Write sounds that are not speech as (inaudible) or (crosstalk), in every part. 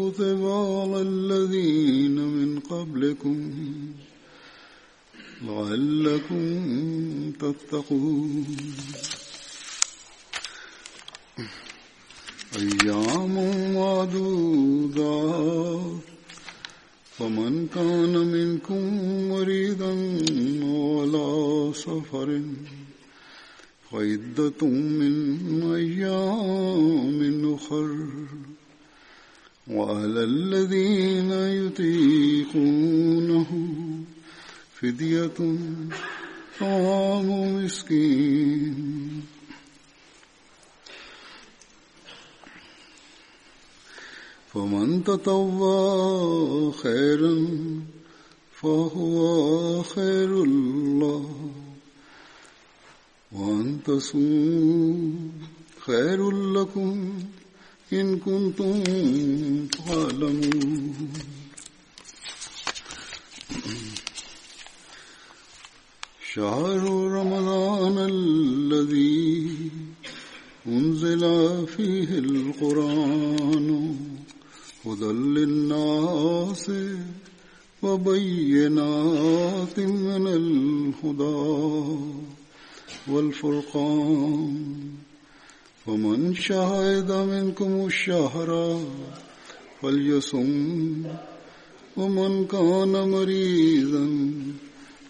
كتب على الذين من قبلكم لعلكم تتقون. أيام معدودات فمن كان منكم مريضا ولا سفر فعدة من أيام أخر. وعلى الذين يطيقونه فدية طعام مسكين. فمن تطوى خيرا فهو خير الله وأن تصوموا خير لكم إن كنتم تعلمون. شهر رمضان الذي أنزل فيه القرآن هدى للناس وبينات من الهدى والفرقان. ومن شهد منكم الشهر فليصم ومن كان مريضا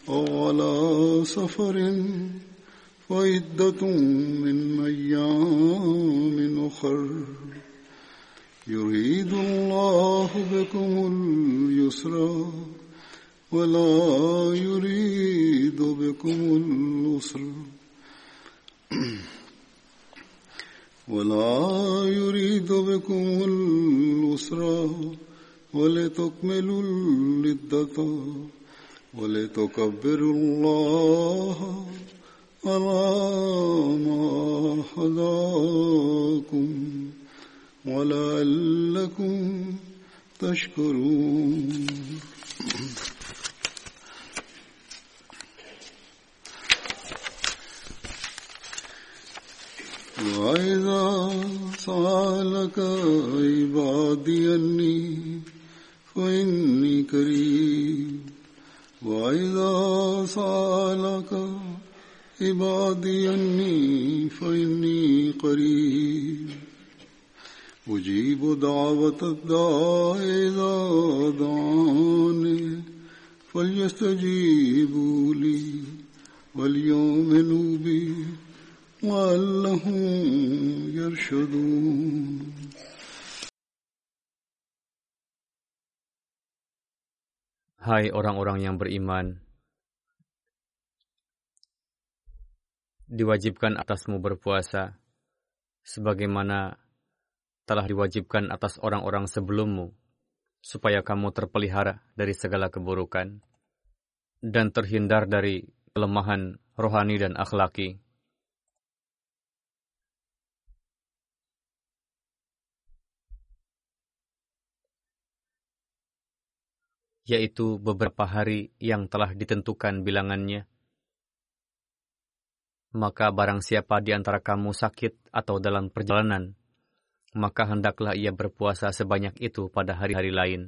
أو على سفر فعدة من أيام أخر. يريد الله بكم اليسر ولا يريد بكم العسر. (clears throat) ولا يريد بكم العسر ولتكملوا العدة ولتكبروا الله على ما هداكم ولعلكم تشكرون. وإذا سألك عبادي أني فإني قريب. وإذا سألك عبادي أني فإني قريب. أجيب دعوة الداع إذا دعاني فليستجيبوا لي وليؤمنوا بي. لعلهم يرشدون Hai orang-orang yang beriman, diwajibkan atasmu berpuasa, sebagaimana telah diwajibkan atas orang-orang sebelummu, supaya kamu terpelihara dari segala keburukan dan terhindar dari kelemahan rohani dan akhlaki. Yaitu beberapa hari yang telah ditentukan bilangannya. Maka barang siapa di antara kamu sakit atau dalam perjalanan, maka hendaklah ia berpuasa sebanyak itu pada hari-hari lain.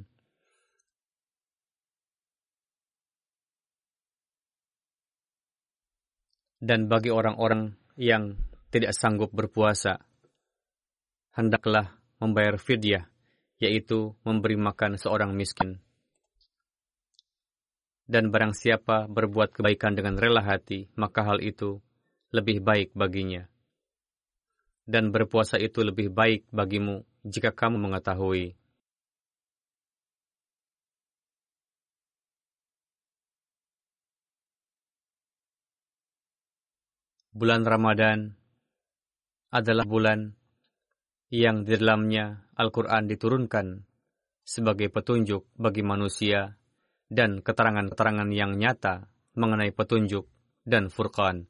Dan bagi orang-orang yang tidak sanggup berpuasa, hendaklah membayar fidyah, yaitu memberi makan seorang miskin. Dan barang siapa berbuat kebaikan dengan rela hati, maka hal itu lebih baik baginya. Dan berpuasa itu lebih baik bagimu jika kamu mengetahui. Bulan Ramadan adalah bulan yang di dalamnya Al-Quran diturunkan sebagai petunjuk bagi manusia dan keterangan-keterangan yang nyata mengenai petunjuk dan furqan.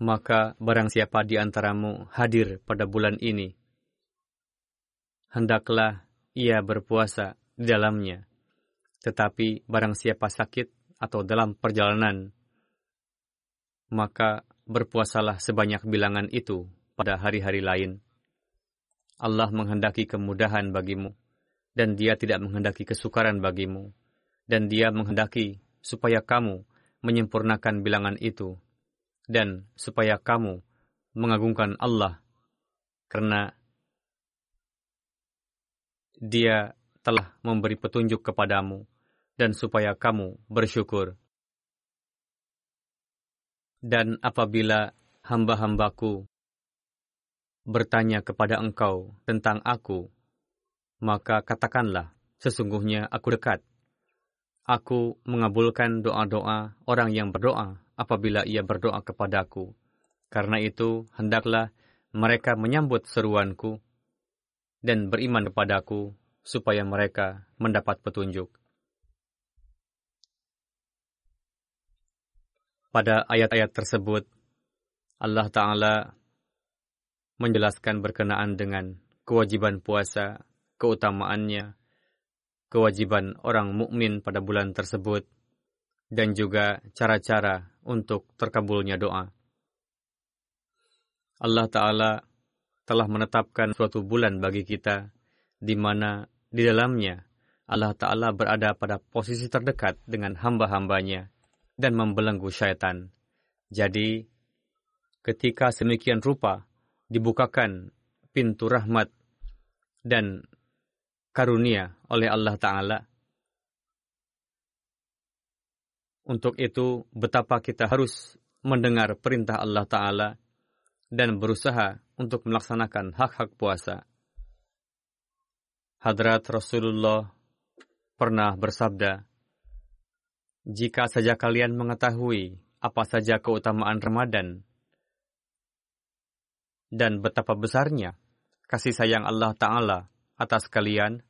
Maka barang siapa di antaramu hadir pada bulan ini, hendaklah ia berpuasa di dalamnya. Tetapi barang siapa sakit atau dalam perjalanan, maka berpuasalah sebanyak bilangan itu pada hari-hari lain. Allah menghendaki kemudahan bagimu, dan Dia tidak menghendaki kesukaran bagimu, dan Dia menghendaki supaya kamu menyempurnakan bilangan itu, dan supaya kamu mengagungkan Allah, karena Dia telah memberi petunjuk kepadamu, dan supaya kamu bersyukur. Dan apabila hamba-hambaku bertanya kepada engkau tentang aku, maka katakanlah, sesungguhnya aku dekat. Aku mengabulkan doa-doa orang yang berdoa apabila ia berdoa kepadaku. Karena itu, hendaklah mereka menyambut seruanku dan beriman kepadaku supaya mereka mendapat petunjuk. Pada ayat-ayat tersebut, Allah Ta'ala menjelaskan berkenaan dengan kewajiban puasa, keutamaannya, kewajiban orang mukmin pada bulan tersebut, dan juga cara-cara untuk terkabulnya doa. Allah Ta'ala telah menetapkan suatu bulan bagi kita, di mana di dalamnya Allah Ta'ala berada pada posisi terdekat dengan hamba-hambanya, dan membelenggu syaitan. Jadi, ketika semikian rupa dibukakan pintu rahmat dan karunia oleh Allah Ta'ala, untuk itu betapa kita harus mendengar perintah Allah Ta'ala dan berusaha untuk melaksanakan hak-hak puasa. Hadrat Rasulullah pernah bersabda, jika saja kalian mengetahui apa saja keutamaan Ramadan dan betapa besarnya kasih sayang Allah Ta'ala atas kalian,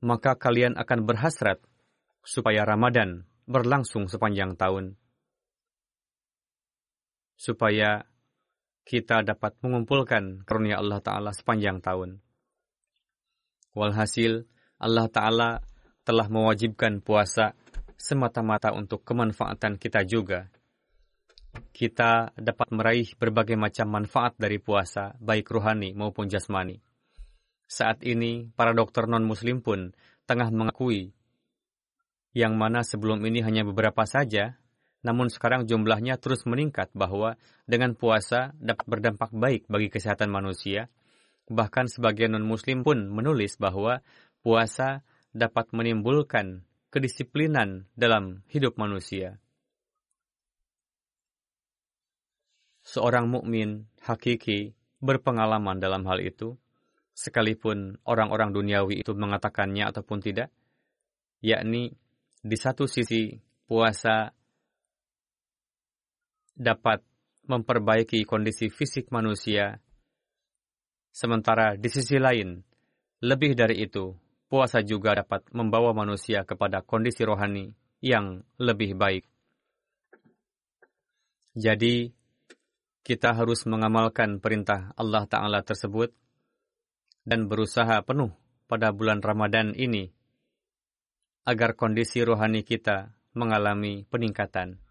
maka kalian akan berhasrat supaya Ramadan berlangsung sepanjang tahun. Supaya kita dapat mengumpulkan karunia Allah Ta'ala sepanjang tahun. Walhasil, Allah Ta'ala telah mewajibkan puasa semata-mata untuk kemanfaatan kita juga. Kita dapat meraih berbagai macam manfaat dari puasa, baik ruhani maupun jasmani. Saat ini, para dokter non-muslim pun tengah mengakui yang mana sebelum ini hanya beberapa saja, namun sekarang jumlahnya terus meningkat bahwa dengan puasa dapat berdampak baik bagi kesehatan manusia. Bahkan sebagian non-muslim pun menulis bahwa puasa dapat menimbulkan kedisiplinan dalam hidup manusia. seorang mukmin hakiki berpengalaman dalam hal itu, sekalipun orang-orang duniawi itu mengatakannya ataupun tidak, yakni di satu sisi puasa dapat memperbaiki kondisi fisik manusia, sementara di sisi lain, lebih dari itu, puasa juga dapat membawa manusia kepada kondisi rohani yang lebih baik. Jadi, kita harus mengamalkan perintah Allah Ta'ala tersebut dan berusaha penuh pada bulan Ramadan ini agar kondisi rohani kita mengalami peningkatan.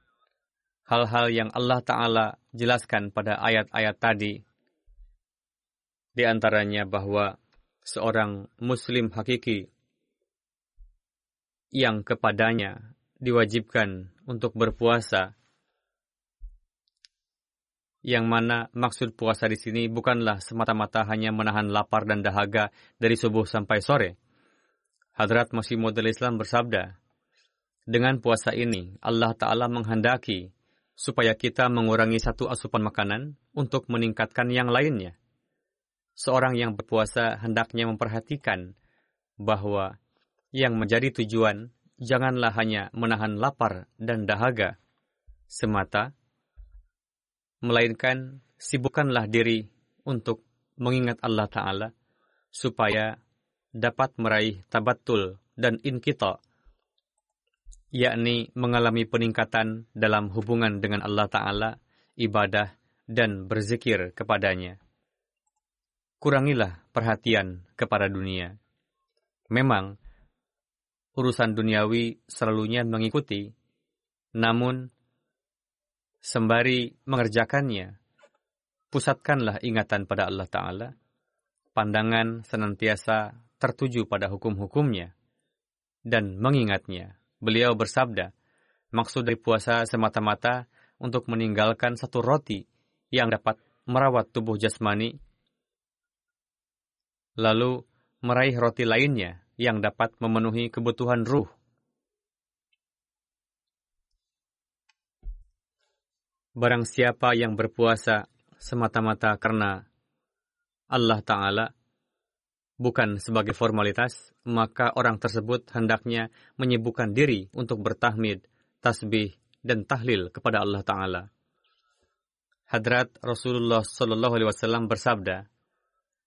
Hal-hal yang Allah Ta'ala jelaskan pada ayat-ayat tadi, di antaranya bahwa seorang Muslim hakiki yang kepadanya diwajibkan untuk berpuasa, yang mana maksud puasa di sini bukanlah semata-mata hanya menahan lapar dan dahaga dari subuh sampai sore, Hadrat Masih Maud Islam bersabda, dengan puasa ini, Allah Ta'ala menghendaki supaya kita mengurangi satu asupan makanan untuk meningkatkan yang lainnya. Seorang yang berpuasa hendaknya memperhatikan bahwa yang menjadi tujuan janganlah hanya menahan lapar dan dahaga semata, melainkan sibukkanlah diri untuk mengingat Allah Ta'ala supaya dapat meraih tabatul dan inkita, yakni mengalami peningkatan dalam hubungan dengan Allah Ta'ala, ibadah, dan berzikir kepadanya. Kurangilah perhatian kepada dunia. Memang, urusan duniawi selalunya mengikuti, namun sembari mengerjakannya, pusatkanlah ingatan pada Allah Ta'ala, pandangan senantiasa tertuju pada hukum-hukumnya dan mengingatnya. Beliau bersabda, maksud dari puasa semata-mata untuk meninggalkan satu roti yang dapat merawat tubuh jasmani, lalu meraih roti lainnya yang dapat memenuhi kebutuhan ruh. Barang siapa yang berpuasa semata-mata karena Allah Ta'ala, bukan sebagai formalitas, maka orang tersebut hendaknya menyibukkan diri untuk bertahmid, tasbih, dan tahlil kepada Allah Ta'ala. Hadrat Rasulullah Sallallahu Alaihi Wasallam bersabda,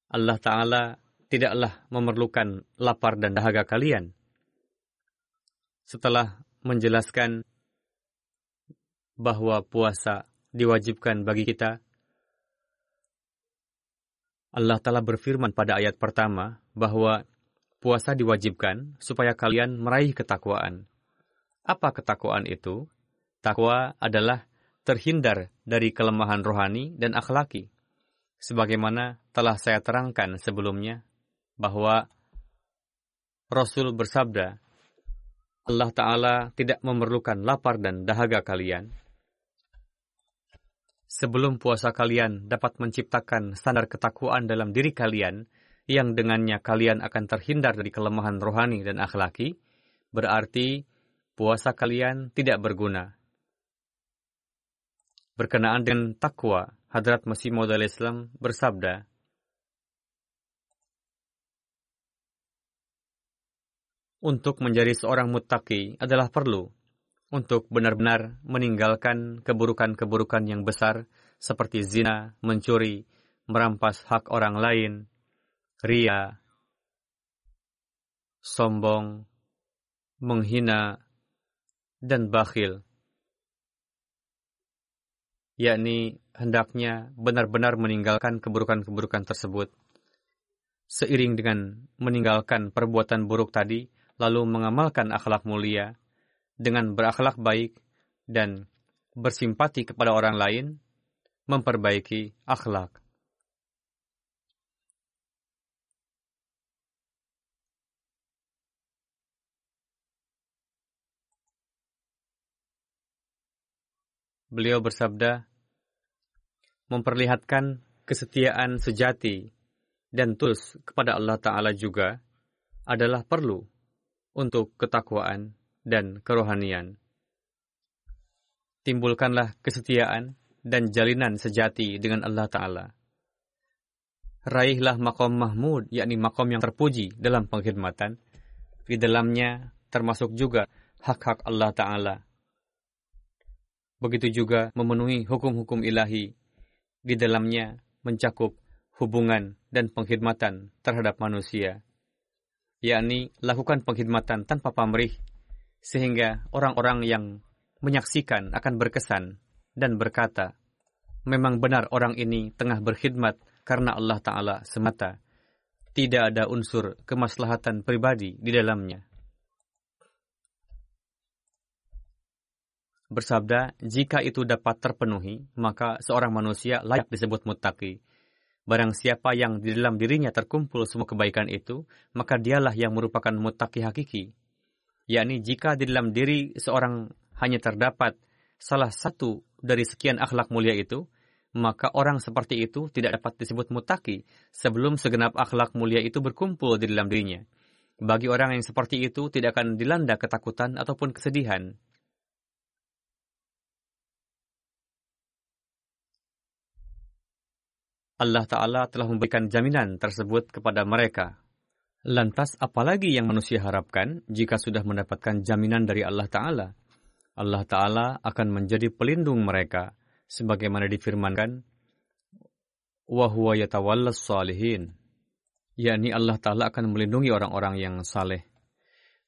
Allah Ta'ala tidaklah memerlukan lapar dan dahaga kalian. Setelah menjelaskan bahwa puasa diwajibkan bagi kita, Allah telah berfirman pada ayat pertama bahwa puasa diwajibkan supaya kalian meraih ketakwaan. Apa ketakwaan itu? Takwa adalah terhindar dari kelemahan rohani dan akhlaki. Sebagaimana telah saya terangkan sebelumnya bahwa Rasul bersabda, Allah Ta'ala tidak memerlukan lapar dan dahaga kalian, sebelum puasa kalian dapat menciptakan standar ketakwaan dalam diri kalian, yang dengannya kalian akan terhindar dari kelemahan rohani dan akhlaki, berarti puasa kalian tidak berguna. Berkenaan dengan takwa, Hadrat Masih Maud Islam bersabda, Untuk menjadi seorang muttaqi adalah perlu untuk benar-benar meninggalkan keburukan-keburukan yang besar seperti zina, mencuri, merampas hak orang lain, ria, sombong, menghina, dan bakhil. Yakni hendaknya benar-benar meninggalkan keburukan-keburukan tersebut. Seiring dengan meninggalkan perbuatan buruk tadi, lalu mengamalkan akhlak mulia, dengan berakhlak baik dan bersimpati kepada orang lain, memperbaiki akhlak. Beliau bersabda, memperlihatkan kesetiaan sejati dan tulus kepada Allah Ta'ala juga adalah perlu untuk ketakwaan dan kerohanian. Timbulkanlah kesetiaan dan jalinan sejati dengan Allah Ta'ala. Raihlah makom mahmud, yakni makom yang terpuji dalam pengkhidmatan. Di dalamnya termasuk juga hak-hak Allah Ta'ala. Begitu juga memenuhi hukum-hukum ilahi. Di dalamnya mencakup hubungan dan pengkhidmatan terhadap manusia. Yakni lakukan pengkhidmatan tanpa pamrih, sehingga orang-orang yang menyaksikan akan berkesan dan berkata, memang benar orang ini tengah berkhidmat karena Allah Ta'ala semata. Tidak ada unsur kemaslahatan pribadi di dalamnya. Bersabda, jika itu dapat terpenuhi, maka seorang manusia layak disebut mutaki. Barang siapa yang di dalam dirinya terkumpul semua kebaikan itu, maka dialah yang merupakan mutaki hakiki. Yakni jika di dalam diri seorang hanya terdapat salah satu dari sekian akhlak mulia itu, maka orang seperti itu tidak dapat disebut mutaki sebelum segenap akhlak mulia itu berkumpul di dalam dirinya. Bagi orang yang seperti itu tidak akan dilanda ketakutan ataupun kesedihan. Allah Ta'ala telah memberikan jaminan tersebut kepada mereka. Lantas apalagi yang manusia harapkan jika sudah mendapatkan jaminan dari Allah Ta'ala? Allah Ta'ala akan menjadi pelindung mereka, sebagaimana difirmankan, وَهُوَ يَتَوَلَّ salihin, yakni Allah Ta'ala akan melindungi orang-orang yang saleh.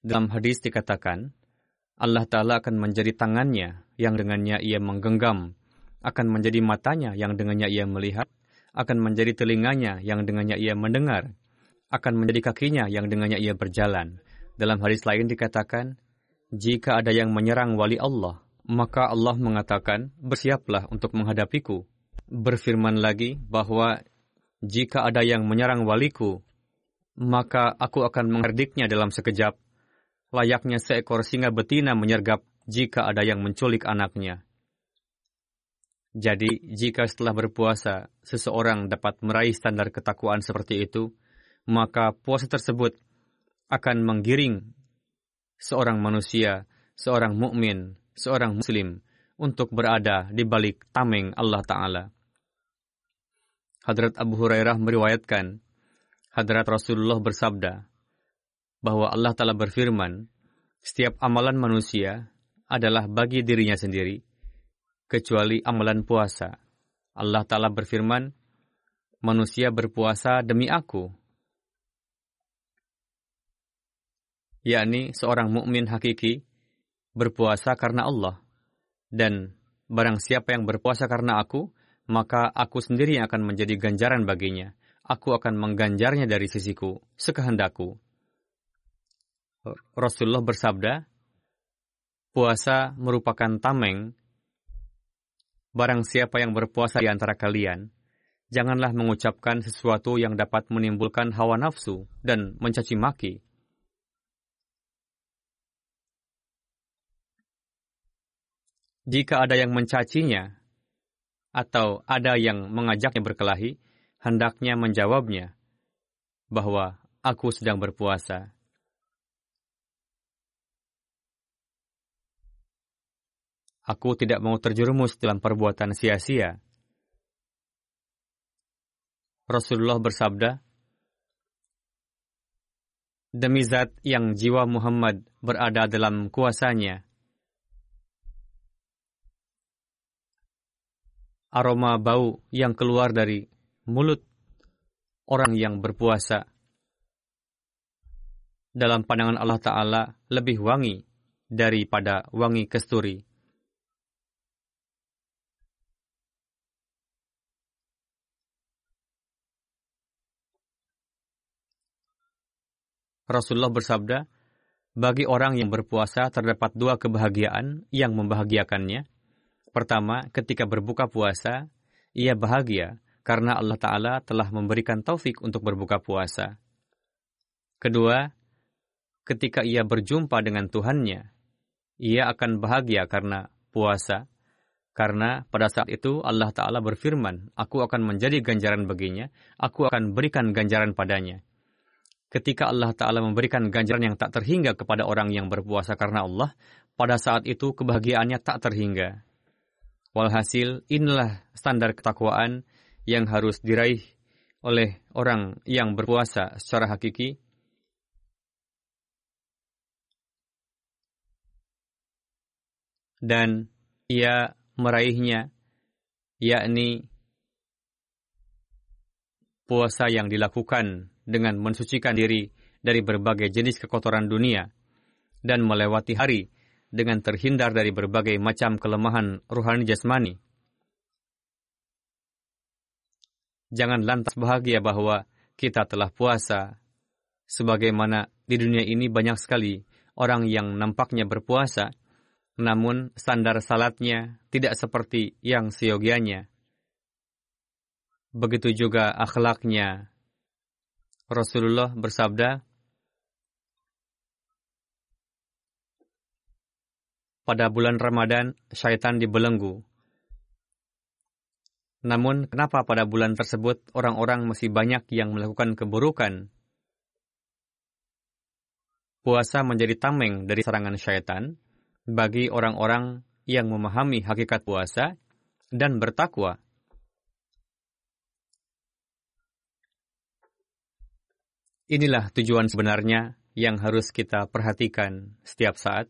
Dalam hadis dikatakan, Allah Ta'ala akan menjadi tangannya yang dengannya ia menggenggam, akan menjadi matanya yang dengannya ia melihat, akan menjadi telinganya yang dengannya ia mendengar, akan menjadi kakinya yang dengannya ia berjalan. Dalam hadis lain dikatakan, jika ada yang menyerang wali Allah, maka Allah mengatakan, bersiaplah untuk menghadapiku. Berfirman lagi bahwa jika ada yang menyerang waliku, maka aku akan mengherdiknya dalam sekejap, layaknya seekor singa betina menyergap jika ada yang menculik anaknya. Jadi, jika setelah berpuasa seseorang dapat meraih standar ketakwaan seperti itu, maka puasa tersebut akan menggiring seorang manusia, seorang mukmin, seorang muslim untuk berada di balik tameng Allah Ta'ala. Hadrat Abu Hurairah meriwayatkan, Hadrat Rasulullah bersabda, bahwa Allah Ta'ala berfirman, setiap amalan manusia adalah bagi dirinya sendiri, kecuali amalan puasa. Allah Ta'ala berfirman, manusia berpuasa demi aku, yakni seorang mukmin hakiki berpuasa karena Allah. Dan barang siapa yang berpuasa karena aku maka aku sendiri yang akan menjadi ganjaran baginya. Aku akan mengganjarnya dari sisiku sekehendakku Rasulullah bersabda puasa merupakan tameng barang siapa yang berpuasa di antara kalian janganlah mengucapkan sesuatu yang dapat menimbulkan hawa nafsu dan mencaci maki Jika ada yang mencacinya atau ada yang mengajaknya berkelahi, hendaknya menjawabnya bahwa aku sedang berpuasa. Aku tidak mau terjerumus dalam perbuatan sia-sia. Rasulullah bersabda, Demi zat yang jiwa Muhammad berada dalam kuasanya, aroma bau yang keluar dari mulut orang yang berpuasa. Dalam pandangan Allah Ta'ala lebih wangi daripada wangi kesturi. Rasulullah bersabda, bagi orang yang berpuasa terdapat dua kebahagiaan yang membahagiakannya, Pertama, ketika berbuka puasa, ia bahagia karena Allah Ta'ala telah memberikan taufik untuk berbuka puasa. Kedua, ketika ia berjumpa dengan Tuhannya, ia akan bahagia karena puasa, karena pada saat itu Allah Ta'ala berfirman, Aku akan menjadi ganjaran baginya, aku akan berikan ganjaran padanya. Ketika Allah Ta'ala memberikan ganjaran yang tak terhingga kepada orang yang berpuasa karena Allah, pada saat itu kebahagiaannya tak terhingga. Walhasil, inilah standar ketakwaan yang harus diraih oleh orang yang berpuasa secara hakiki. Dan ia meraihnya, yakni puasa yang dilakukan dengan mensucikan diri dari berbagai jenis kekotoran dunia dan melewati hari dengan terhindar dari berbagai macam kelemahan ruhani jasmani. Jangan lantas bahagia bahwa kita telah puasa, sebagaimana di dunia ini banyak sekali orang yang nampaknya berpuasa, namun standar salatnya tidak seperti yang seyogianya. Begitu juga akhlaknya. Rasulullah bersabda, pada bulan Ramadan syaitan dibelenggu, namun, kenapa pada bulan tersebut orang-orang masih banyak yang melakukan keburukan? Puasa menjadi tameng dari serangan syaitan bagi orang-orang yang memahami hakikat puasa dan bertakwa. Inilah tujuan sebenarnya yang harus kita perhatikan setiap saat.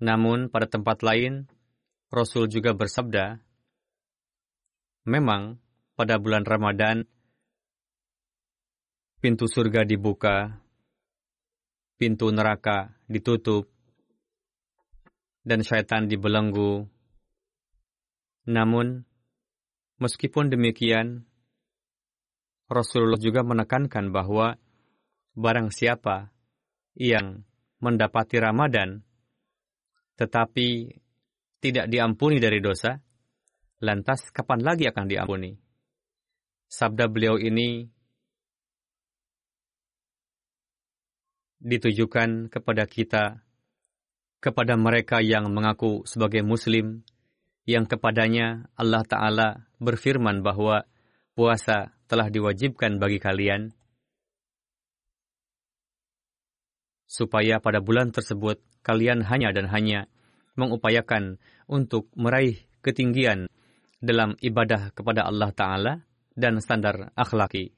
Namun, pada tempat lain, Rasul juga bersabda, Memang, pada bulan Ramadan, pintu surga dibuka, pintu neraka ditutup, dan syaitan dibelenggu. Namun, meskipun demikian, Rasulullah juga menekankan bahwa barang siapa yang mendapati Ramadan tetapi tidak diampuni dari dosa, Lantas kapan lagi akan diampuni? Sabda beliau ini ditujukan kepada kita, kepada mereka yang mengaku sebagai Muslim, yang kepadanya Allah Ta'ala berfirman bahwa puasa telah diwajibkan bagi kalian, supaya pada bulan tersebut kalian hanya dan hanya mengupayakan untuk meraih ketinggian dalam ibadah kepada Allah Ta'ala dan standar akhlaki.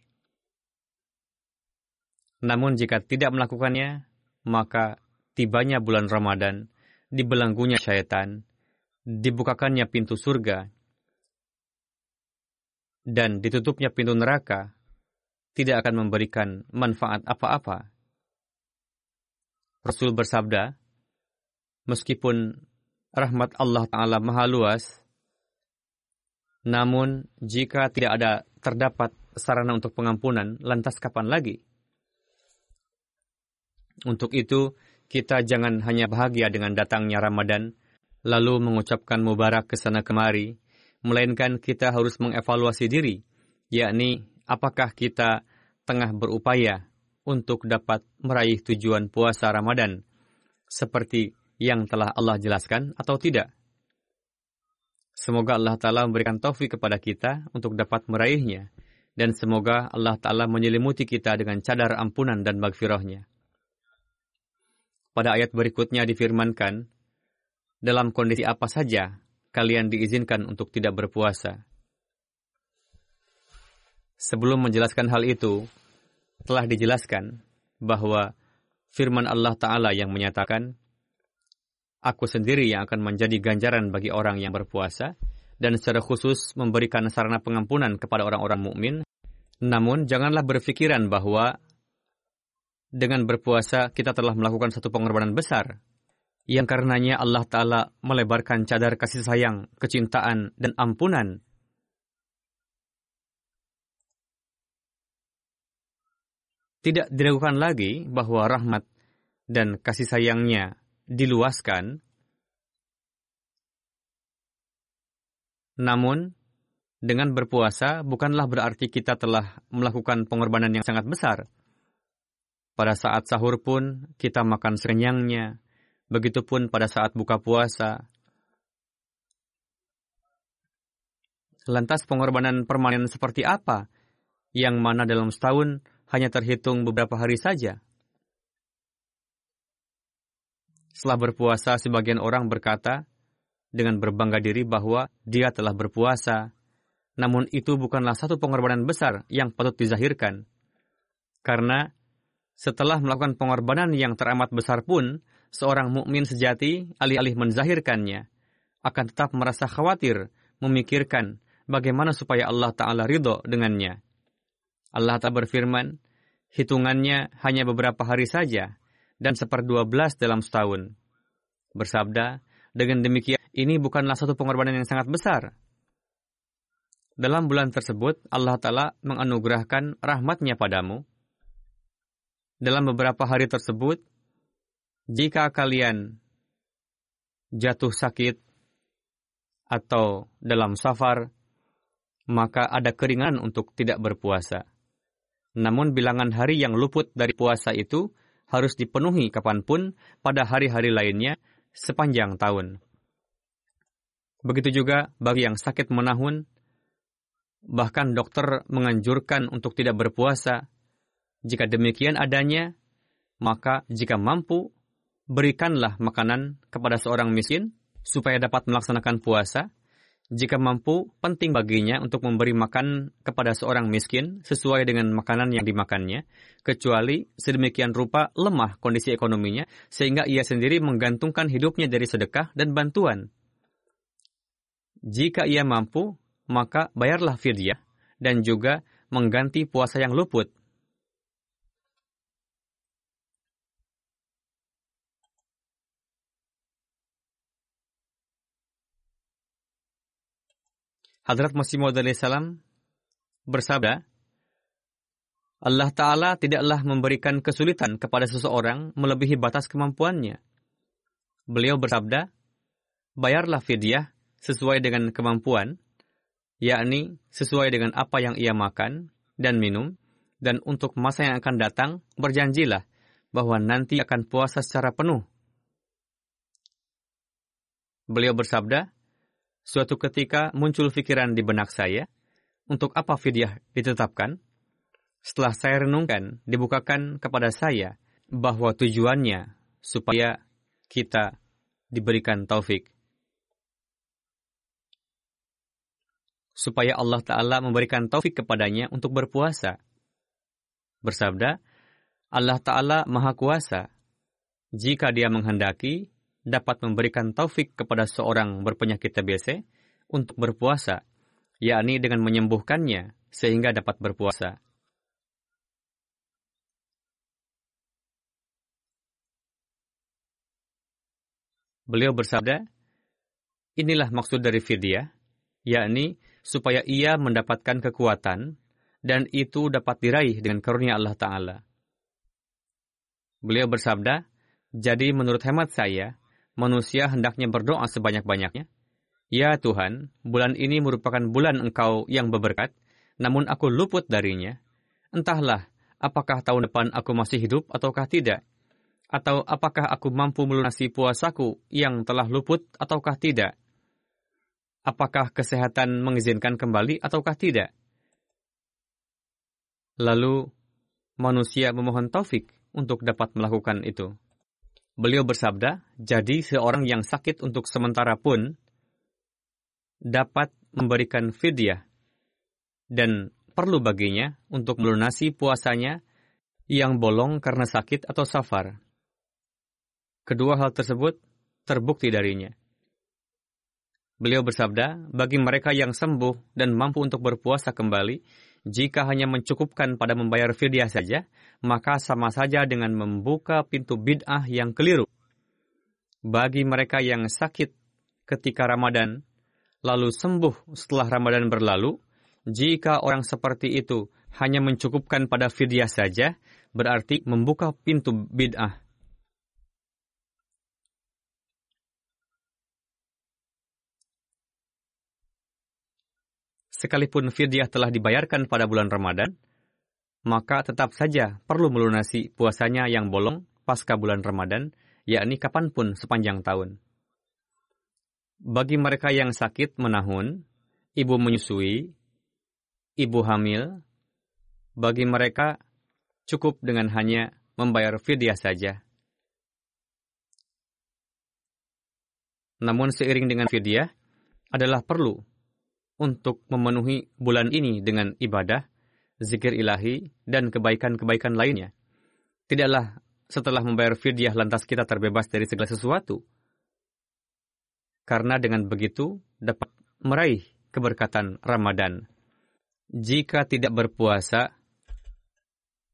Namun jika tidak melakukannya, maka tibanya bulan Ramadan, dibelenggunya syaitan, dibukakannya pintu surga, dan ditutupnya pintu neraka, tidak akan memberikan manfaat apa-apa. Rasul bersabda, meskipun rahmat Allah Ta'ala maha luas, namun, jika tidak ada terdapat sarana untuk pengampunan, lantas kapan lagi? Untuk itu, kita jangan hanya bahagia dengan datangnya Ramadan, lalu mengucapkan mubarak ke sana kemari, melainkan kita harus mengevaluasi diri, yakni apakah kita tengah berupaya untuk dapat meraih tujuan puasa Ramadan, seperti yang telah Allah jelaskan atau tidak. Semoga Allah Ta'ala memberikan taufik kepada kita untuk dapat meraihnya. Dan semoga Allah Ta'ala menyelimuti kita dengan cadar ampunan dan magfirahnya. Pada ayat berikutnya difirmankan, dalam kondisi apa saja kalian diizinkan untuk tidak berpuasa. Sebelum menjelaskan hal itu, telah dijelaskan bahwa firman Allah Ta'ala yang menyatakan, Aku sendiri yang akan menjadi ganjaran bagi orang yang berpuasa dan secara khusus memberikan sarana pengampunan kepada orang-orang mukmin. Namun janganlah berpikiran bahwa dengan berpuasa kita telah melakukan satu pengorbanan besar yang karenanya Allah Ta'ala melebarkan cadar kasih sayang, kecintaan, dan ampunan. Tidak diragukan lagi bahwa rahmat dan kasih sayangnya diluaskan, namun dengan berpuasa bukanlah berarti kita telah melakukan pengorbanan yang sangat besar. Pada saat sahur pun kita makan serenyangnya, begitupun pada saat buka puasa. Lantas pengorbanan permanen seperti apa yang mana dalam setahun hanya terhitung beberapa hari saja? Setelah berpuasa, sebagian orang berkata, dengan berbangga diri bahwa dia telah berpuasa. Namun itu bukanlah satu pengorbanan besar yang patut dizahirkan. Karena setelah melakukan pengorbanan yang teramat besar pun, seorang mukmin sejati alih-alih menzahirkannya akan tetap merasa khawatir memikirkan bagaimana supaya Allah Ta'ala ridho dengannya. Allah Ta'ala berfirman, hitungannya hanya beberapa hari saja, dan seperdua belas dalam setahun. Bersabda, dengan demikian ini bukanlah satu pengorbanan yang sangat besar. Dalam bulan tersebut, Allah Ta'ala menganugerahkan rahmatnya padamu. Dalam beberapa hari tersebut, jika kalian jatuh sakit atau dalam safar, maka ada keringanan untuk tidak berpuasa. Namun bilangan hari yang luput dari puasa itu harus dipenuhi kapan pun pada hari-hari lainnya sepanjang tahun. Begitu juga bagi yang sakit menahun, bahkan dokter menganjurkan untuk tidak berpuasa. Jika demikian adanya, maka jika mampu, berikanlah makanan kepada seorang miskin supaya dapat melaksanakan puasa, jika mampu, penting baginya untuk memberi makan kepada seorang miskin sesuai dengan makanan yang dimakannya, kecuali sedemikian rupa lemah kondisi ekonominya, sehingga ia sendiri menggantungkan hidupnya dari sedekah dan bantuan. Jika ia mampu, maka bayarlah fidyah dan juga mengganti puasa yang luput Hadrat Masih Maud salam bersabda, Allah Ta'ala tidaklah memberikan kesulitan kepada seseorang melebihi batas kemampuannya. Beliau bersabda, bayarlah fidyah sesuai dengan kemampuan, yakni sesuai dengan apa yang ia makan dan minum, dan untuk masa yang akan datang, berjanjilah bahwa nanti akan puasa secara penuh. Beliau bersabda, Suatu ketika muncul pikiran di benak saya, untuk apa fidyah ditetapkan? Setelah saya renungkan, dibukakan kepada saya bahwa tujuannya supaya kita diberikan taufik. Supaya Allah Ta'ala memberikan taufik kepadanya untuk berpuasa. Bersabda, Allah Ta'ala Maha Kuasa. Jika dia menghendaki, dapat memberikan taufik kepada seorang berpenyakit TBC untuk berpuasa, yakni dengan menyembuhkannya sehingga dapat berpuasa. Beliau bersabda, inilah maksud dari fidyah, yakni supaya ia mendapatkan kekuatan dan itu dapat diraih dengan karunia Allah Ta'ala. Beliau bersabda, jadi menurut hemat saya, manusia hendaknya berdoa sebanyak-banyaknya. Ya Tuhan, bulan ini merupakan bulan Engkau yang berberkat, namun aku luput darinya. Entahlah, apakah tahun depan aku masih hidup ataukah tidak? Atau apakah aku mampu melunasi puasaku yang telah luput ataukah tidak? Apakah kesehatan mengizinkan kembali ataukah tidak? Lalu, manusia memohon taufik untuk dapat melakukan itu. Beliau bersabda, jadi seorang yang sakit untuk sementara pun dapat memberikan fidyah dan perlu baginya untuk melunasi puasanya yang bolong karena sakit atau safar. Kedua hal tersebut terbukti darinya. Beliau bersabda, bagi mereka yang sembuh dan mampu untuk berpuasa kembali, jika hanya mencukupkan pada membayar fidyah saja, maka sama saja dengan membuka pintu bid'ah yang keliru. Bagi mereka yang sakit ketika Ramadan, lalu sembuh setelah Ramadan berlalu, jika orang seperti itu hanya mencukupkan pada fidyah saja, berarti membuka pintu bid'ah. Sekalipun fidyah telah dibayarkan pada bulan Ramadan, maka tetap saja perlu melunasi puasanya yang bolong pasca bulan Ramadan, yakni kapan pun sepanjang tahun. Bagi mereka yang sakit menahun, ibu menyusui, ibu hamil, bagi mereka cukup dengan hanya membayar fidyah saja. Namun seiring dengan fidyah adalah perlu untuk memenuhi bulan ini dengan ibadah, zikir ilahi, dan kebaikan-kebaikan lainnya. Tidaklah setelah membayar fidyah lantas kita terbebas dari segala sesuatu. Karena dengan begitu dapat meraih keberkatan Ramadan. Jika tidak berpuasa,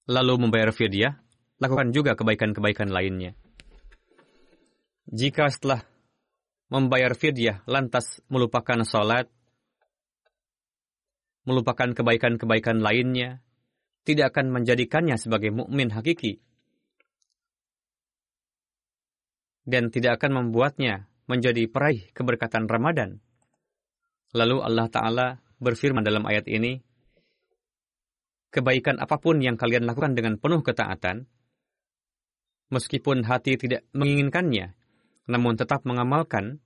lalu membayar fidyah, lakukan juga kebaikan-kebaikan lainnya. Jika setelah membayar fidyah lantas melupakan sholat, melupakan kebaikan-kebaikan lainnya, tidak akan menjadikannya sebagai mukmin hakiki dan tidak akan membuatnya menjadi peraih keberkatan Ramadan. Lalu Allah Ta'ala berfirman dalam ayat ini, Kebaikan apa pun yang kalian lakukan dengan penuh ketaatan, meskipun hati tidak menginginkannya, namun tetap mengamalkan,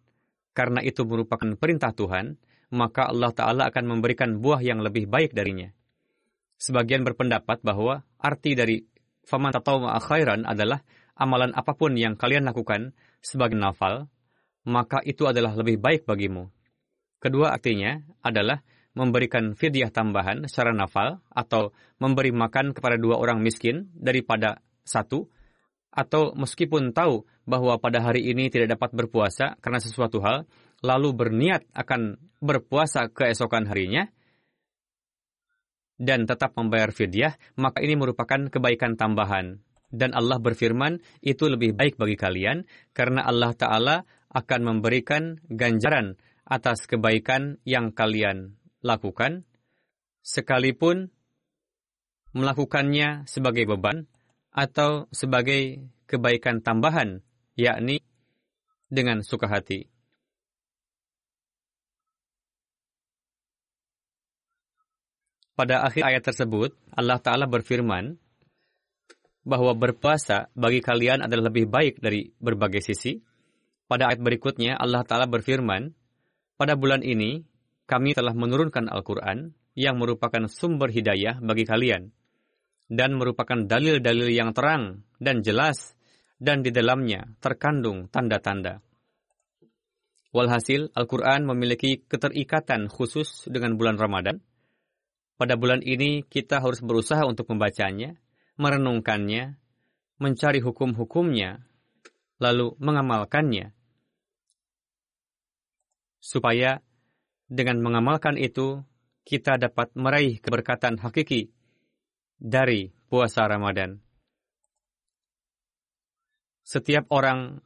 karena itu merupakan perintah Tuhan, maka Allah Ta'ala akan memberikan buah yang lebih baik darinya. Sebagian berpendapat bahwa arti dari faman atau khairan adalah amalan apa pun yang kalian lakukan sebagai nafal, maka itu adalah lebih baik bagimu. Kedua artinya adalah memberikan fidyah tambahan secara nafal atau memberi makan kepada dua orang miskin daripada satu, atau meskipun tahu bahwa pada hari ini tidak dapat berpuasa karena sesuatu hal, lalu berniat akan berpuasa keesokan harinya, dan tetap membayar fidyah, maka ini merupakan kebaikan tambahan dan Allah berfirman, itu lebih baik bagi kalian, karena Allah Ta'ala akan memberikan ganjaran atas kebaikan yang kalian lakukan, sekalipun melakukannya sebagai beban atau sebagai kebaikan tambahan, yakni dengan suka hati. Pada akhir ayat tersebut, Allah Ta'ala berfirman, bahwa berpuasa bagi kalian adalah lebih baik dari berbagai sisi. Pada ayat berikutnya, Allah Ta'ala berfirman, Pada bulan ini, kami telah menurunkan Al-Quran yang merupakan sumber hidayah bagi kalian, dan merupakan dalil-dalil yang terang dan jelas, dan di dalamnya terkandung tanda-tanda. Walhasil, Al-Quran memiliki keterikatan khusus dengan bulan Ramadan. Pada bulan ini, kita harus berusaha untuk membacanya, merenungkannya, mencari hukum-hukumnya, lalu mengamalkannya. Supaya dengan mengamalkan itu, kita dapat meraih keberkatan hakiki dari puasa Ramadan. Setiap orang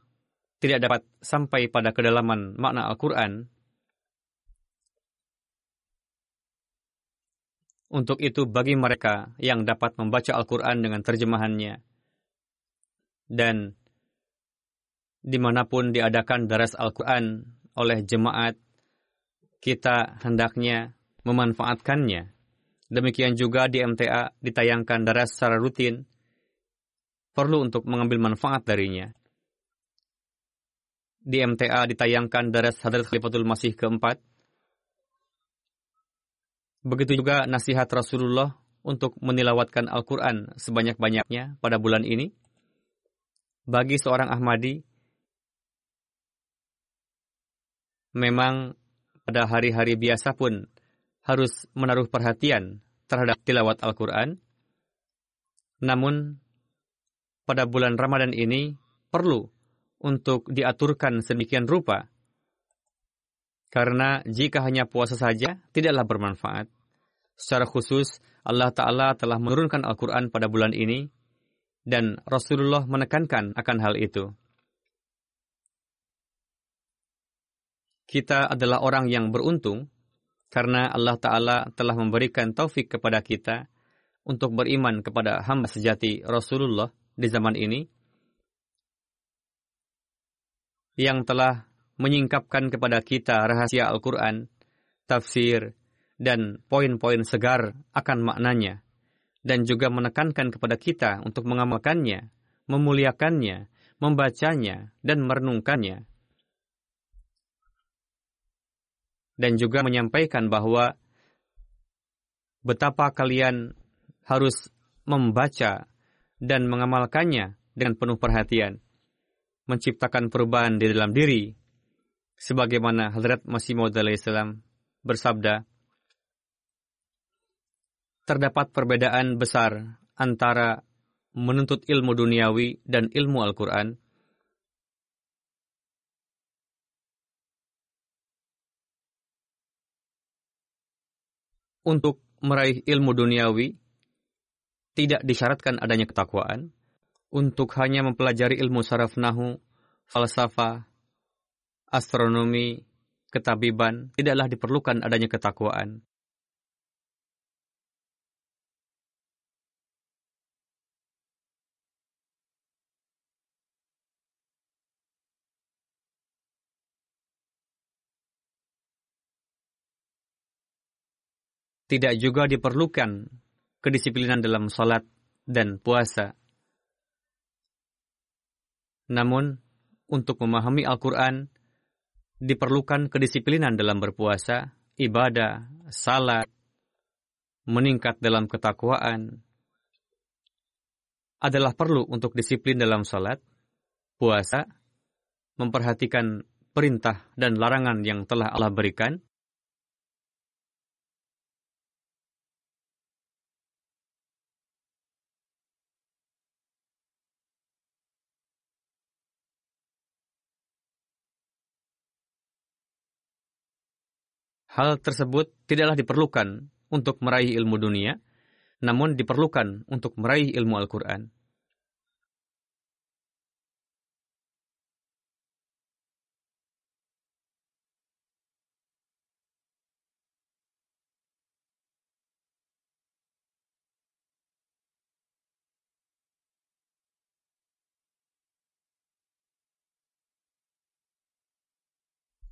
tidak dapat sampai pada kedalaman makna Al-Quran Untuk itu bagi mereka yang dapat membaca Al-Quran dengan terjemahannya dan di mana pun diadakan daras Al-Quran oleh jemaat, kita hendaknya memanfaatkannya. Demikian juga di MTA ditayangkan daras secara rutin, perlu untuk mengambil manfaat darinya. Di MTA ditayangkan daras Hadrat Khalifatul Masih keempat, Begitu juga nasihat Rasulullah untuk menilawatkan Al-Quran sebanyak-banyaknya pada bulan ini. Bagi seorang Ahmadi, memang pada hari-hari biasa pun harus menaruh perhatian terhadap tilawat Al-Quran. Namun, pada bulan Ramadan ini perlu untuk diaturkan sedemikian rupa. Karena jika hanya puasa saja, tidaklah bermanfaat. Secara khusus, Allah Ta'ala telah menurunkan Al-Quran pada bulan ini, dan Rasulullah menekankan akan hal itu. Kita adalah orang yang beruntung, karena Allah Ta'ala telah memberikan taufik kepada kita untuk beriman kepada hamba sejati Rasulullah di zaman ini, yang telah menyingkapkan kepada kita rahasia Al-Quran, tafsir, dan poin-poin segar akan maknanya, dan juga menekankan kepada kita untuk mengamalkannya, memuliakannya, membacanya, dan merenungkannya. Dan juga menyampaikan bahwa betapa kalian harus membaca dan mengamalkannya dengan penuh perhatian, menciptakan perubahan di dalam diri, Sebagaimana Hadrat Masih Maud bersabda, terdapat perbedaan besar antara menuntut ilmu duniawi dan ilmu Al-Quran. Untuk meraih ilmu duniawi, tidak disyaratkan adanya ketakwaan. Untuk hanya mempelajari ilmu saraf nahu, falsafah, astronomi, ketabiban, tidaklah diperlukan adanya ketakwaan. Tidak juga diperlukan kedisiplinan dalam salat dan puasa. Namun, untuk memahami Al-Quran, diperlukan kedisiplinan dalam berpuasa, ibadah, salat, meningkat dalam ketakwaan, adalah perlu untuk disiplin dalam salat, puasa, memperhatikan perintah dan larangan yang telah Allah berikan, Hal tersebut tidaklah diperlukan untuk meraih ilmu dunia, namun diperlukan untuk meraih ilmu Al-Quran.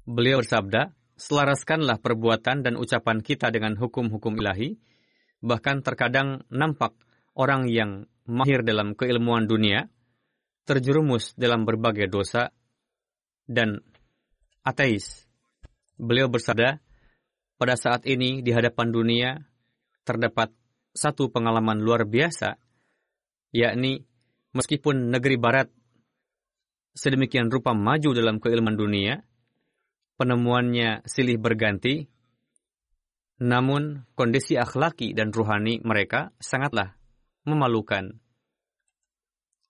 Beliau bersabda, selaraskanlah perbuatan dan ucapan kita dengan hukum-hukum ilahi, bahkan terkadang nampak orang yang mahir dalam keilmuan dunia, terjerumus dalam berbagai dosa, dan ateis. Beliau bersabda, pada saat ini di hadapan dunia terdapat satu pengalaman luar biasa, yakni meskipun negeri barat sedemikian rupa maju dalam keilmuan dunia, penemuannya silih berganti, namun kondisi akhlaki dan ruhani mereka sangatlah memalukan.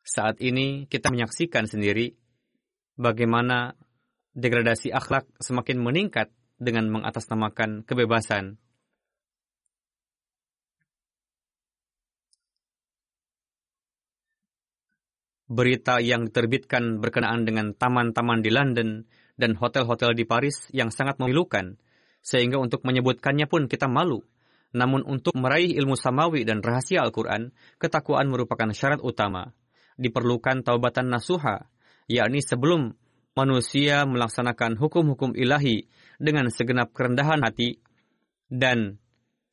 Saat ini kita menyaksikan sendiri bagaimana degradasi akhlak semakin meningkat dengan mengatasnamakan kebebasan. Berita yang diterbitkan berkenaan dengan taman-taman di London dan hotel-hotel di Paris yang sangat memilukan, sehingga untuk menyebutkannya pun kita malu. Namun untuk meraih ilmu samawi dan rahasia Al-Quran, ketakwaan merupakan syarat utama. Diperlukan taubatan nasuha, yakni sebelum manusia melaksanakan hukum-hukum ilahi dengan segenap kerendahan hati, dan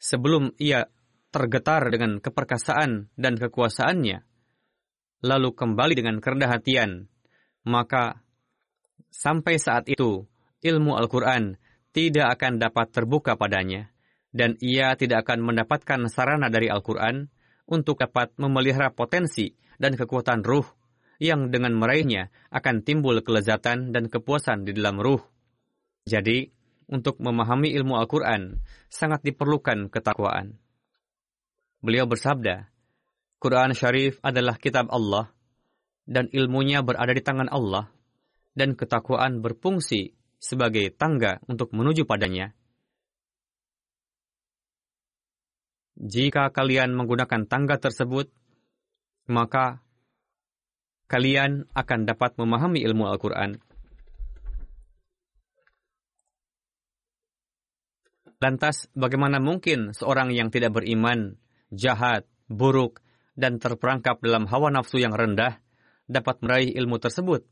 sebelum ia tergetar dengan keperkasaan dan kekuasaannya, lalu kembali dengan kerendahan hatian, maka Sampai saat itu, ilmu Al-Quran tidak akan dapat terbuka padanya, dan ia tidak akan mendapatkan sarana dari Al-Quran untuk dapat memelihara potensi dan kekuatan ruh yang dengan meraihnya akan timbul kelezatan dan kepuasan di dalam ruh. Jadi, untuk memahami ilmu Al-Quran, sangat diperlukan ketakwaan. Beliau bersabda, Quran Syarif adalah kitab Allah, dan ilmunya berada di tangan Allah dan ketakwaan berfungsi sebagai tangga untuk menuju padanya. Jika kalian menggunakan tangga tersebut, maka kalian akan dapat memahami ilmu Al-Quran. Lantas, bagaimana mungkin seorang yang tidak beriman, jahat, buruk, dan terperangkap dalam hawa nafsu yang rendah dapat meraih ilmu tersebut?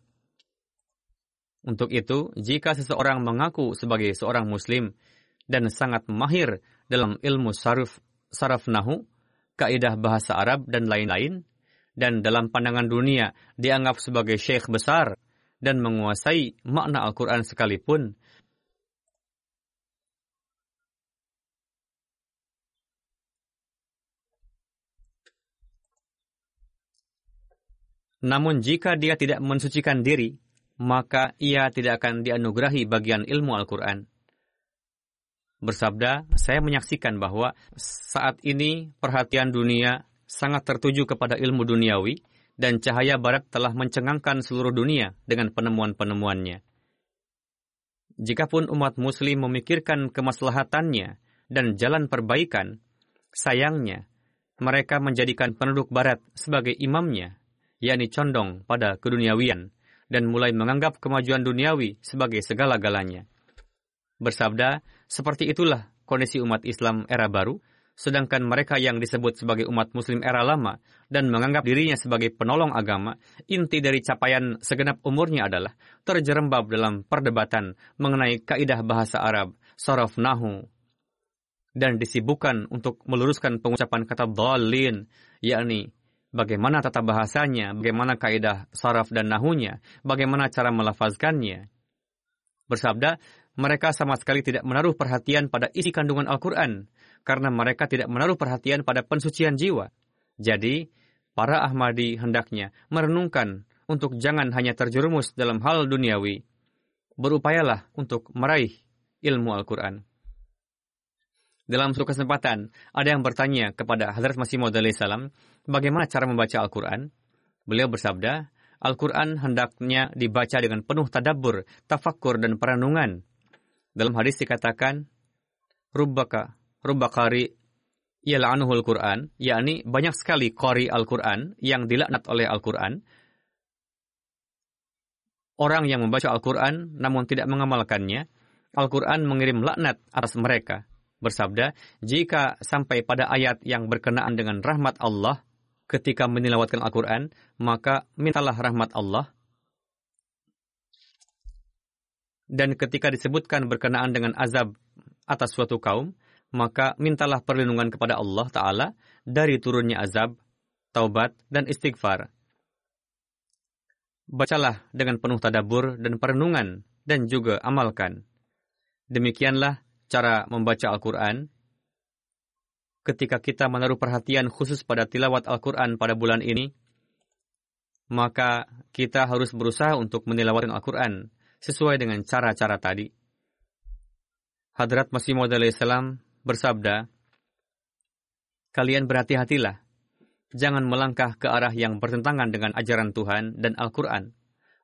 Untuk itu, jika seseorang mengaku sebagai seorang muslim dan sangat mahir dalam ilmu saruf, saraf nahu, kaidah bahasa Arab dan lain-lain, dan dalam pandangan dunia dianggap sebagai syekh besar dan menguasai makna Al-Quran sekalipun, Namun jika dia tidak mensucikan diri maka ia tidak akan dianugerahi bagian ilmu Al-Quran. Bersabda, saya menyaksikan bahwa saat ini perhatian dunia sangat tertuju kepada ilmu duniawi dan cahaya barat telah mencengangkan seluruh dunia dengan penemuan-penemuannya. Jikapun umat muslim memikirkan kemaslahatannya dan jalan perbaikan, sayangnya mereka menjadikan penduduk barat sebagai imamnya, yakni condong pada keduniawian dan mulai menganggap kemajuan duniawi sebagai segala-galanya. Bersabda, seperti itulah kondisi umat Islam era baru, sedangkan mereka yang disebut sebagai umat muslim era lama dan menganggap dirinya sebagai penolong agama, inti dari capaian segenap umurnya adalah terjerembab dalam perdebatan mengenai kaidah bahasa Arab, sorof nahu, dan disibukkan untuk meluruskan pengucapan kata dhalin, yakni bagaimana tata bahasanya, bagaimana kaidah saraf dan nahunya, bagaimana cara melafazkannya. Bersabda, mereka sama sekali tidak menaruh perhatian pada isi kandungan Al-Quran, karena mereka tidak menaruh perhatian pada pensucian jiwa. Jadi, para Ahmadi hendaknya merenungkan untuk jangan hanya terjerumus dalam hal duniawi. Berupayalah untuk meraih ilmu Al-Quran. Dalam suatu kesempatan, ada yang bertanya kepada Hadrat Masih Maud salam, bagaimana cara membaca Al-Quran? Beliau bersabda, Al-Quran hendaknya dibaca dengan penuh tadabbur, tafakur, dan perenungan. Dalam hadis dikatakan, Rubbaka, Rubbakari, Yala'anuhul Quran, yakni banyak sekali kori Al-Quran yang dilaknat oleh Al-Quran. Orang yang membaca Al-Quran namun tidak mengamalkannya, Al-Quran mengirim laknat atas mereka bersabda, jika sampai pada ayat yang berkenaan dengan rahmat Allah ketika menilawatkan Al-Quran, maka mintalah rahmat Allah. Dan ketika disebutkan berkenaan dengan azab atas suatu kaum, maka mintalah perlindungan kepada Allah Ta'ala dari turunnya azab, taubat, dan istighfar. Bacalah dengan penuh tadabur dan perenungan, dan juga amalkan. Demikianlah cara membaca Al-Quran, ketika kita menaruh perhatian khusus pada tilawat Al-Quran pada bulan ini, maka kita harus berusaha untuk menilawatkan Al-Quran sesuai dengan cara-cara tadi. Hadrat Masih Maud salam bersabda, Kalian berhati-hatilah, jangan melangkah ke arah yang bertentangan dengan ajaran Tuhan dan Al-Quran,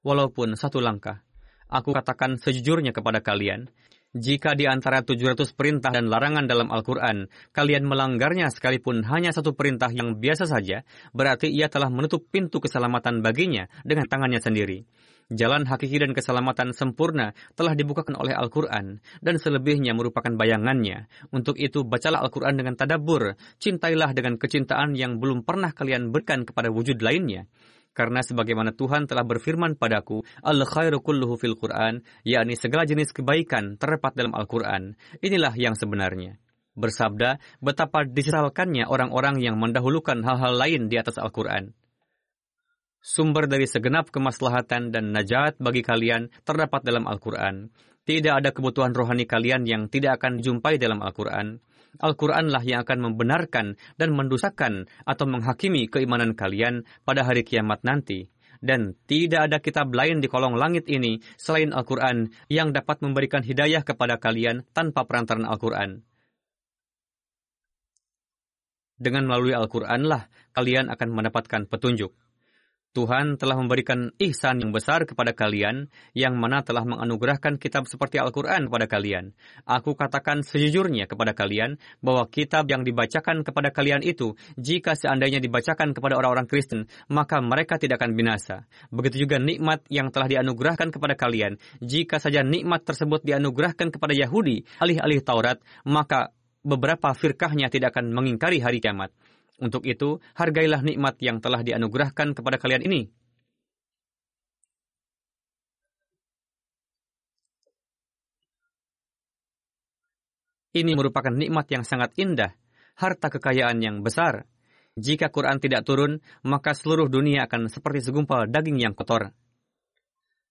walaupun satu langkah. Aku katakan sejujurnya kepada kalian, jika di antara 700 perintah dan larangan dalam Al-Quran, kalian melanggarnya sekalipun hanya satu perintah yang biasa saja, berarti ia telah menutup pintu keselamatan baginya dengan tangannya sendiri. Jalan hakiki dan keselamatan sempurna telah dibukakan oleh Al-Quran, dan selebihnya merupakan bayangannya. Untuk itu, bacalah Al-Quran dengan tadabur, cintailah dengan kecintaan yang belum pernah kalian berikan kepada wujud lainnya. Karena sebagaimana Tuhan telah berfirman padaku, Al-khairu kulluhu fil Quran, yakni segala jenis kebaikan terdapat dalam Al-Quran. Inilah yang sebenarnya. Bersabda, betapa disesalkannya orang-orang yang mendahulukan hal-hal lain di atas Al-Quran. Sumber dari segenap kemaslahatan dan najat bagi kalian terdapat dalam Al-Quran. Tidak ada kebutuhan rohani kalian yang tidak akan dijumpai dalam Al-Quran. Al-Quranlah yang akan membenarkan dan mendusakan atau menghakimi keimanan kalian pada hari kiamat nanti. Dan tidak ada kitab lain di kolong langit ini selain Al-Quran yang dapat memberikan hidayah kepada kalian tanpa perantaran Al-Quran. Dengan melalui Al-Quranlah kalian akan mendapatkan petunjuk. Tuhan telah memberikan ihsan yang besar kepada kalian, yang mana telah menganugerahkan kitab seperti Al-Quran kepada kalian. Aku katakan sejujurnya kepada kalian, bahwa kitab yang dibacakan kepada kalian itu, jika seandainya dibacakan kepada orang-orang Kristen, maka mereka tidak akan binasa. Begitu juga nikmat yang telah dianugerahkan kepada kalian, jika saja nikmat tersebut dianugerahkan kepada Yahudi, alih-alih Taurat, maka beberapa firkahnya tidak akan mengingkari hari kiamat. Untuk itu, hargailah nikmat yang telah dianugerahkan kepada kalian ini. Ini merupakan nikmat yang sangat indah, harta kekayaan yang besar. Jika Quran tidak turun, maka seluruh dunia akan seperti segumpal daging yang kotor.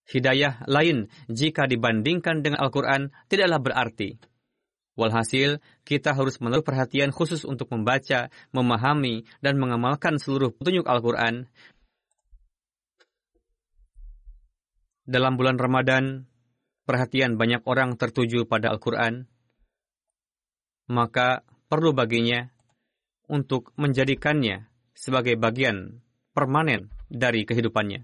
Hidayah lain jika dibandingkan dengan Al-Quran tidaklah berarti. Walhasil, kita harus menaruh perhatian khusus untuk membaca, memahami, dan mengamalkan seluruh petunjuk Al-Quran. dalam bulan Ramadan, perhatian banyak orang tertuju pada Al-Quran, maka perlu baginya untuk menjadikannya sebagai bagian permanen dari kehidupannya.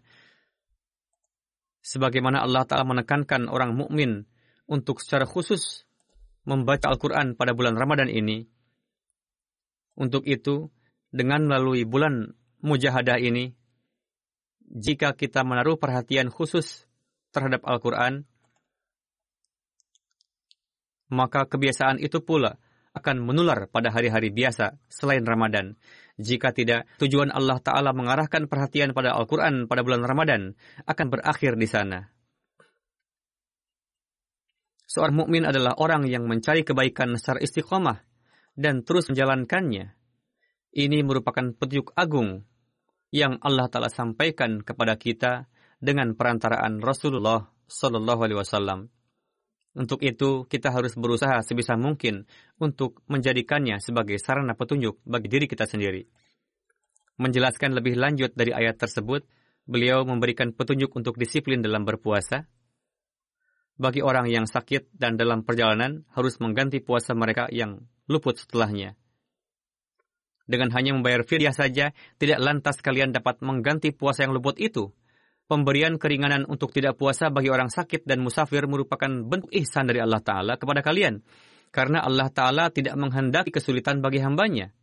Sebagaimana Allah Ta'ala menekankan orang mukmin untuk secara khusus membaca Al-Quran pada bulan Ramadan ini. Untuk itu, dengan melalui bulan mujahadah ini, jika kita menaruh perhatian khusus terhadap Al-Quran, maka kebiasaan itu pula akan menular pada hari-hari biasa selain Ramadan. Jika tidak, tujuan Allah Ta'ala mengarahkan perhatian pada Al-Quran pada bulan Ramadan akan berakhir di sana. Seorang mukmin adalah orang yang mencari kebaikan secara istiqomah dan terus menjalankannya. Ini merupakan petunjuk agung yang Allah Ta'ala sampaikan kepada kita dengan perantaraan Rasulullah Sallallahu Alaihi Wasallam. Untuk itu, kita harus berusaha sebisa mungkin untuk menjadikannya sebagai sarana petunjuk bagi diri kita sendiri. Menjelaskan lebih lanjut dari ayat tersebut, beliau memberikan petunjuk untuk disiplin dalam berpuasa. Bagi orang yang sakit dan dalam perjalanan, harus mengganti puasa mereka yang luput setelahnya. Dengan hanya membayar fidyah saja, tidak lantas kalian dapat mengganti puasa yang luput itu, pemberian keringanan untuk tidak puasa bagi orang sakit dan musafir merupakan bentuk ihsan dari Allah Ta'ala kepada kalian. Karena Allah Ta'ala tidak menghendaki kesulitan bagi hambanya.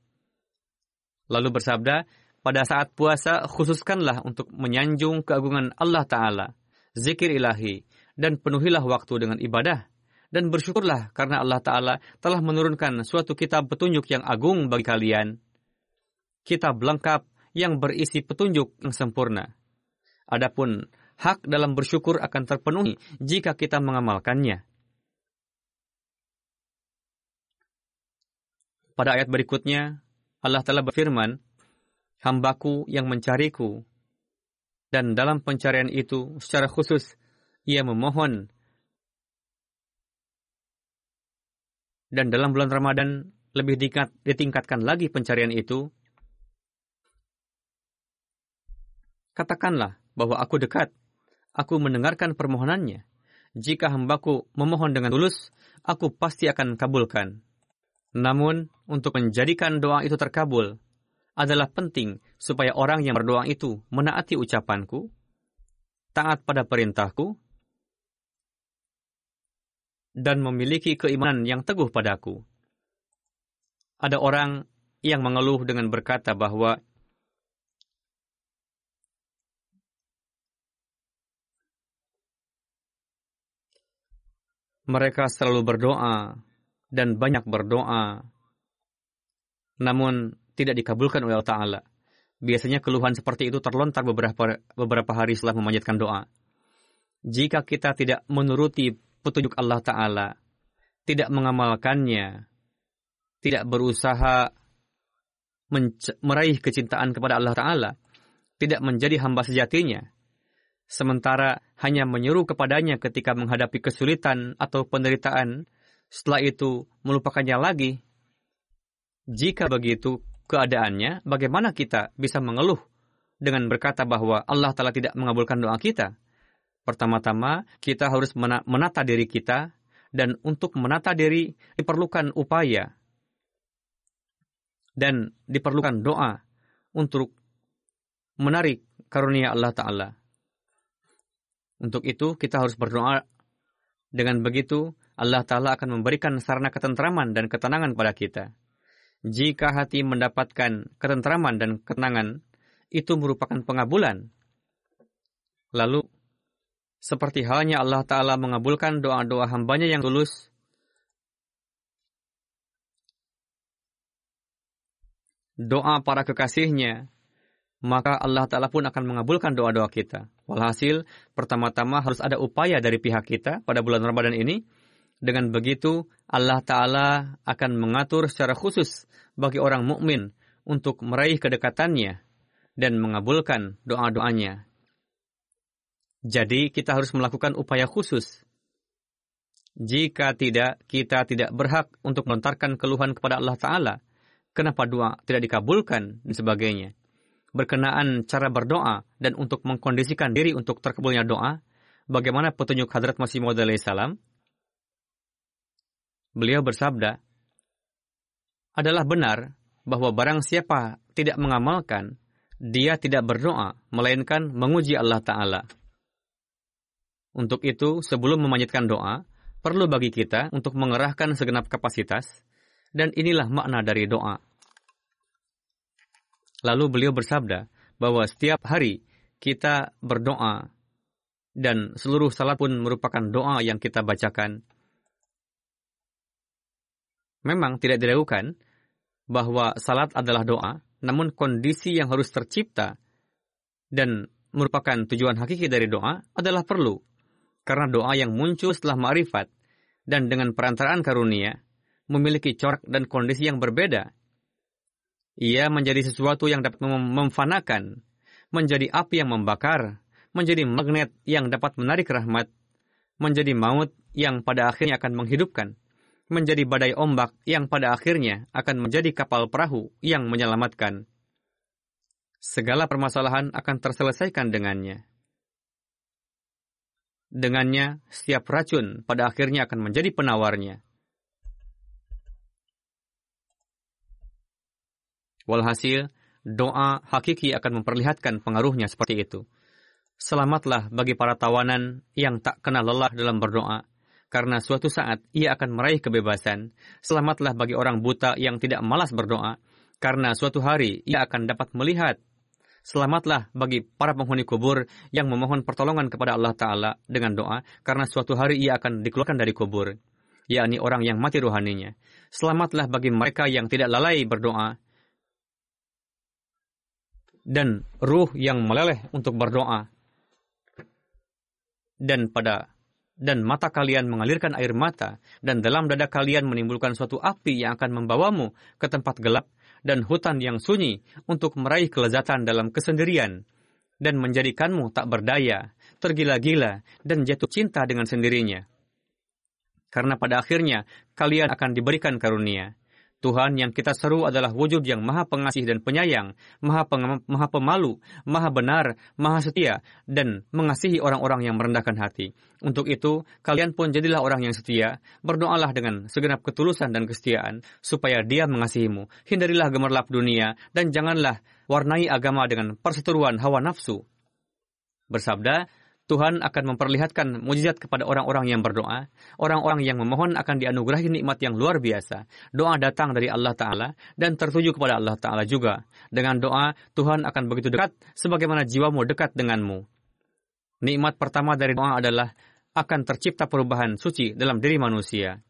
Lalu bersabda, pada saat puasa khususkanlah untuk menyanjung keagungan Allah Ta'ala, zikir ilahi, dan penuhilah waktu dengan ibadah. Dan bersyukurlah karena Allah Ta'ala telah menurunkan suatu kitab petunjuk yang agung bagi kalian. Kitab lengkap yang berisi petunjuk yang sempurna Adapun hak dalam bersyukur akan terpenuhi jika kita mengamalkannya. Pada ayat berikutnya, Allah telah berfirman, Hambaku yang mencariku, dan dalam pencarian itu secara khusus ia memohon dan dalam bulan Ramadan lebih ditingkatkan lagi pencarian itu, katakanlah, bahwa aku dekat. Aku mendengarkan permohonannya. Jika hambaku memohon dengan tulus, aku pasti akan kabulkan. Namun, untuk menjadikan doa itu terkabul, adalah penting supaya orang yang berdoa itu menaati ucapanku, taat pada perintahku, dan memiliki keimanan yang teguh padaku. Ada orang yang mengeluh dengan berkata bahwa mereka selalu berdoa dan banyak berdoa, namun tidak dikabulkan oleh Allah Ta'ala. Biasanya keluhan seperti itu terlontar beberapa, beberapa hari setelah memanjatkan doa. Jika kita tidak menuruti petunjuk Allah Ta'ala, tidak mengamalkannya, tidak berusaha meraih kecintaan kepada Allah Ta'ala, tidak menjadi hamba sejatinya, sementara hanya menyuruh kepadanya ketika menghadapi kesulitan atau penderitaan, setelah itu melupakannya lagi. Jika begitu keadaannya, bagaimana kita bisa mengeluh dengan berkata bahwa Allah telah tidak mengabulkan doa kita? Pertama-tama, kita harus menata diri kita, dan untuk menata diri diperlukan upaya dan diperlukan doa untuk menarik karunia Allah Ta'ala. Untuk itu, kita harus berdoa. Dengan begitu, Allah Ta'ala akan memberikan sarana ketentraman dan ketenangan pada kita. Jika hati mendapatkan ketentraman dan ketenangan, itu merupakan pengabulan. Lalu, seperti halnya Allah Ta'ala mengabulkan doa-doa hambanya yang tulus, doa para kekasihnya, maka Allah Ta'ala pun akan mengabulkan doa-doa kita. Walhasil, pertama-tama harus ada upaya dari pihak kita pada bulan Ramadan ini. Dengan begitu, Allah Ta'ala akan mengatur secara khusus bagi orang mukmin untuk meraih kedekatannya dan mengabulkan doa-doanya. Jadi, kita harus melakukan upaya khusus. Jika tidak, kita tidak berhak untuk melontarkan keluhan kepada Allah Ta'ala. Kenapa doa tidak dikabulkan dan sebagainya berkenaan cara berdoa dan untuk mengkondisikan diri untuk terkabulnya doa, bagaimana petunjuk Hadrat Masih Maud salam? Beliau bersabda, adalah benar bahwa barang siapa tidak mengamalkan, dia tidak berdoa, melainkan menguji Allah Ta'ala. Untuk itu, sebelum memanjatkan doa, perlu bagi kita untuk mengerahkan segenap kapasitas, dan inilah makna dari doa. Lalu beliau bersabda bahwa setiap hari kita berdoa dan seluruh salat pun merupakan doa yang kita bacakan. Memang tidak diragukan bahwa salat adalah doa, namun kondisi yang harus tercipta dan merupakan tujuan hakiki dari doa adalah perlu. Karena doa yang muncul setelah ma'rifat dan dengan perantaraan karunia memiliki corak dan kondisi yang berbeda ia menjadi sesuatu yang dapat mem memfanakan, menjadi api yang membakar, menjadi magnet yang dapat menarik rahmat, menjadi maut yang pada akhirnya akan menghidupkan, menjadi badai ombak yang pada akhirnya akan menjadi kapal perahu yang menyelamatkan. Segala permasalahan akan terselesaikan dengannya. Dengannya, setiap racun pada akhirnya akan menjadi penawarnya. Walhasil, doa hakiki akan memperlihatkan pengaruhnya seperti itu. Selamatlah bagi para tawanan yang tak kenal lelah dalam berdoa, karena suatu saat ia akan meraih kebebasan. Selamatlah bagi orang buta yang tidak malas berdoa, karena suatu hari ia akan dapat melihat. Selamatlah bagi para penghuni kubur yang memohon pertolongan kepada Allah Ta'ala dengan doa, karena suatu hari ia akan dikeluarkan dari kubur, yakni orang yang mati rohaninya. Selamatlah bagi mereka yang tidak lalai berdoa, dan ruh yang meleleh untuk berdoa. Dan pada dan mata kalian mengalirkan air mata, dan dalam dada kalian menimbulkan suatu api yang akan membawamu ke tempat gelap dan hutan yang sunyi untuk meraih kelezatan dalam kesendirian, dan menjadikanmu tak berdaya, tergila-gila, dan jatuh cinta dengan sendirinya. Karena pada akhirnya kalian akan diberikan karunia, Tuhan yang kita seru adalah wujud yang maha pengasih dan penyayang, maha, peng maha pemalu, maha benar, maha setia, dan mengasihi orang-orang yang merendahkan hati. Untuk itu, kalian pun jadilah orang yang setia, berdoalah dengan segenap ketulusan dan kesetiaan, supaya dia mengasihimu. Hindarilah gemerlap dunia, dan janganlah warnai agama dengan perseteruan hawa nafsu. Bersabda, Tuhan akan memperlihatkan mujizat kepada orang-orang yang berdoa. Orang-orang yang memohon akan dianugerahi nikmat yang luar biasa. Doa datang dari Allah Ta'ala dan tertuju kepada Allah Ta'ala juga. Dengan doa, Tuhan akan begitu dekat sebagaimana jiwamu dekat denganmu. Nikmat pertama dari doa adalah akan tercipta perubahan suci dalam diri manusia.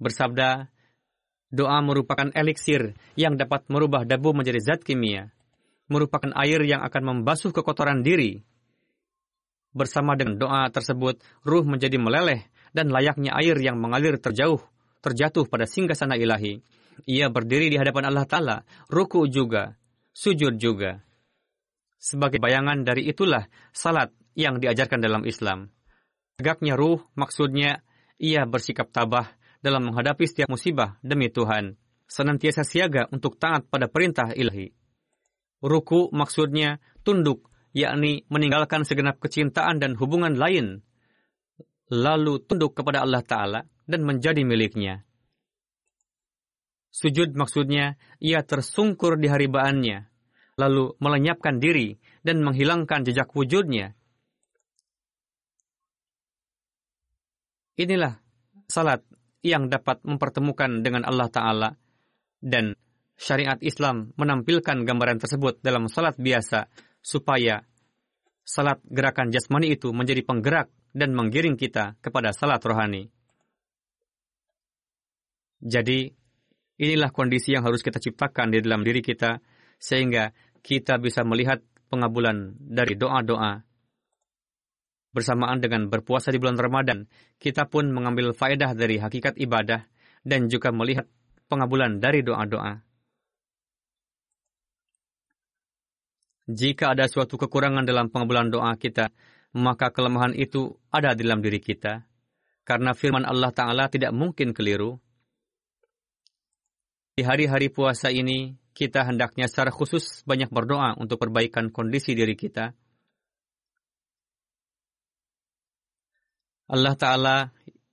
Bersabda, doa merupakan eliksir yang dapat merubah debu menjadi zat kimia merupakan air yang akan membasuh kekotoran diri. Bersama dengan doa tersebut, ruh menjadi meleleh dan layaknya air yang mengalir terjauh, terjatuh pada singgasana ilahi. Ia berdiri di hadapan Allah Ta'ala, ruku juga, sujud juga. Sebagai bayangan dari itulah salat yang diajarkan dalam Islam. Tegaknya ruh maksudnya ia bersikap tabah dalam menghadapi setiap musibah demi Tuhan, senantiasa siaga untuk taat pada perintah ilahi. Ruku maksudnya tunduk, yakni meninggalkan segenap kecintaan dan hubungan lain, lalu tunduk kepada Allah Ta'ala dan menjadi miliknya. Sujud maksudnya ia tersungkur di haribaannya, lalu melenyapkan diri dan menghilangkan jejak wujudnya. Inilah salat yang dapat mempertemukan dengan Allah Ta'ala dan syariat Islam menampilkan gambaran tersebut dalam salat biasa supaya salat gerakan jasmani itu menjadi penggerak dan menggiring kita kepada salat rohani. Jadi, inilah kondisi yang harus kita ciptakan di dalam diri kita sehingga kita bisa melihat pengabulan dari doa-doa. Bersamaan dengan berpuasa di bulan Ramadan, kita pun mengambil faedah dari hakikat ibadah dan juga melihat pengabulan dari doa-doa. Jika ada suatu kekurangan dalam pengabulan doa kita, maka kelemahan itu ada di dalam diri kita. Karena firman Allah Ta'ala tidak mungkin keliru. Di hari-hari puasa ini, kita hendaknya secara khusus banyak berdoa untuk perbaikan kondisi diri kita. Allah Ta'ala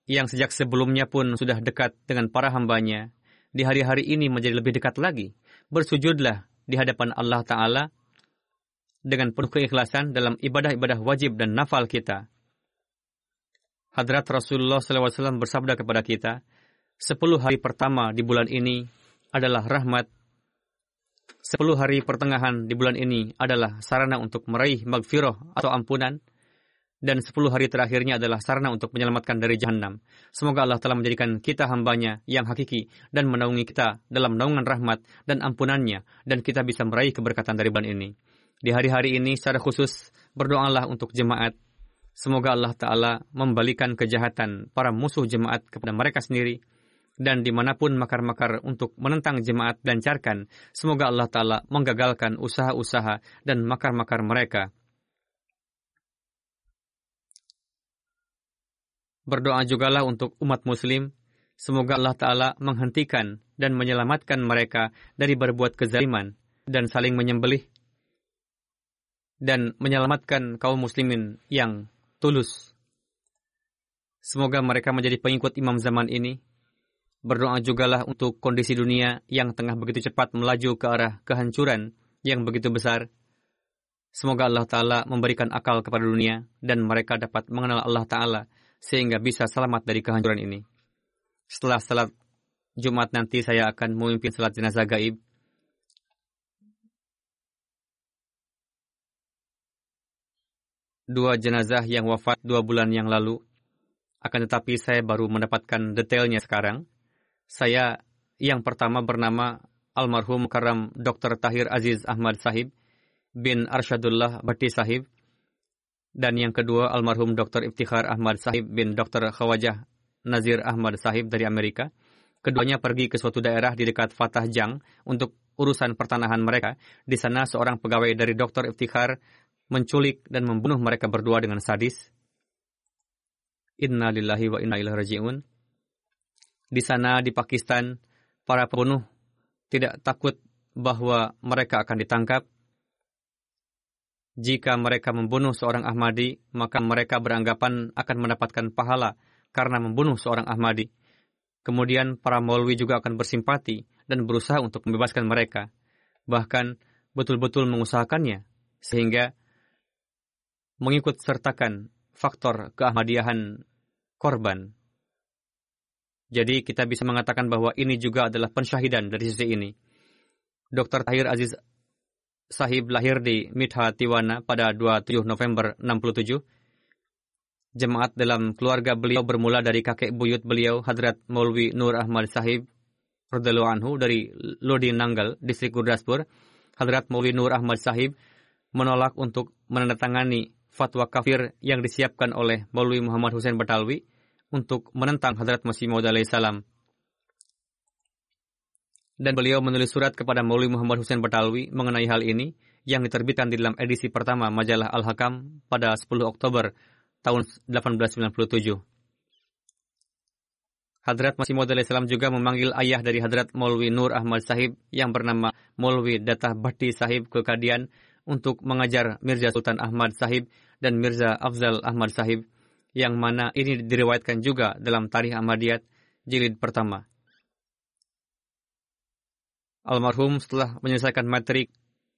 yang sejak sebelumnya pun sudah dekat dengan para hambanya, di hari-hari ini menjadi lebih dekat lagi. Bersujudlah di hadapan Allah Ta'ala dengan penuh keikhlasan dalam ibadah-ibadah wajib dan nafal kita. Hadrat Rasulullah SAW bersabda kepada kita, sepuluh hari pertama di bulan ini adalah rahmat, sepuluh hari pertengahan di bulan ini adalah sarana untuk meraih magfirah atau ampunan, dan sepuluh hari terakhirnya adalah sarana untuk menyelamatkan dari jahanam. Semoga Allah telah menjadikan kita hambanya yang hakiki dan menaungi kita dalam naungan rahmat dan ampunannya dan kita bisa meraih keberkatan dari bulan ini. Di hari-hari ini secara khusus berdoalah untuk jemaat. Semoga Allah Ta'ala membalikan kejahatan para musuh jemaat kepada mereka sendiri. Dan di mana pun makar-makar untuk menentang jemaat lancarkan, semoga Allah Ta'ala menggagalkan usaha-usaha dan makar-makar mereka. Berdoa jugalah untuk umat muslim, semoga Allah Ta'ala menghentikan dan menyelamatkan mereka dari berbuat kezaliman dan saling menyembelih dan menyelamatkan kaum muslimin yang tulus. Semoga mereka menjadi pengikut imam zaman ini. Berdoa jugalah untuk kondisi dunia yang tengah begitu cepat melaju ke arah kehancuran yang begitu besar. Semoga Allah Ta'ala memberikan akal kepada dunia dan mereka dapat mengenal Allah Ta'ala sehingga bisa selamat dari kehancuran ini. Setelah salat Jumat nanti saya akan memimpin salat jenazah gaib. Dua jenazah yang wafat dua bulan yang lalu, akan tetapi saya baru mendapatkan detailnya sekarang. Saya yang pertama bernama almarhum Karam Dr. Tahir Aziz Ahmad Sahib bin Arsyadullah Bati Sahib dan yang kedua almarhum Dr. Iftikhar Ahmad Sahib bin Dr. Khawajah Nazir Ahmad Sahib dari Amerika. Keduanya pergi ke suatu daerah di dekat Fatah Jang untuk urusan pertanahan mereka. Di sana seorang pegawai dari Dr. Iftikhar menculik dan membunuh mereka berdua dengan sadis. Inna lillahi wa inna ilaihi raji'un. Di sana di Pakistan, para pembunuh tidak takut bahwa mereka akan ditangkap jika mereka membunuh seorang Ahmadi, maka mereka beranggapan akan mendapatkan pahala karena membunuh seorang Ahmadi. Kemudian para Maulwi juga akan bersimpati dan berusaha untuk membebaskan mereka, bahkan betul-betul mengusahakannya, sehingga mengikut sertakan faktor keahmadiyahan korban. Jadi kita bisa mengatakan bahwa ini juga adalah pensyahidan dari sisi ini. Dr. Tahir Aziz Sahib lahir di Mitha Tiwana pada 27 November 67. Jemaat dalam keluarga beliau bermula dari kakek buyut beliau Hadrat Maulwi Nur Ahmad Sahib Radhalu Anhu dari Lodi Nanggal, distrik Gurdaspur. Hadrat Maulwi Nur Ahmad Sahib menolak untuk menandatangani fatwa kafir yang disiapkan oleh Maulwi Muhammad Hussein Batalwi untuk menentang Hadrat Masih Maud salam dan beliau menulis surat kepada Maulwi Muhammad Hussein Batalwi mengenai hal ini yang diterbitkan di dalam edisi pertama majalah Al-Hakam pada 10 Oktober tahun 1897. Hadrat Masih Maud salam juga memanggil ayah dari Hadrat Maulwi Nur Ahmad Sahib yang bernama Maulwi Datah Bhatti Sahib ke untuk mengajar Mirza Sultan Ahmad Sahib dan Mirza Afzal Ahmad Sahib yang mana ini diriwayatkan juga dalam Tarikh Ahmadiyat jilid pertama. Almarhum setelah menyelesaikan matrik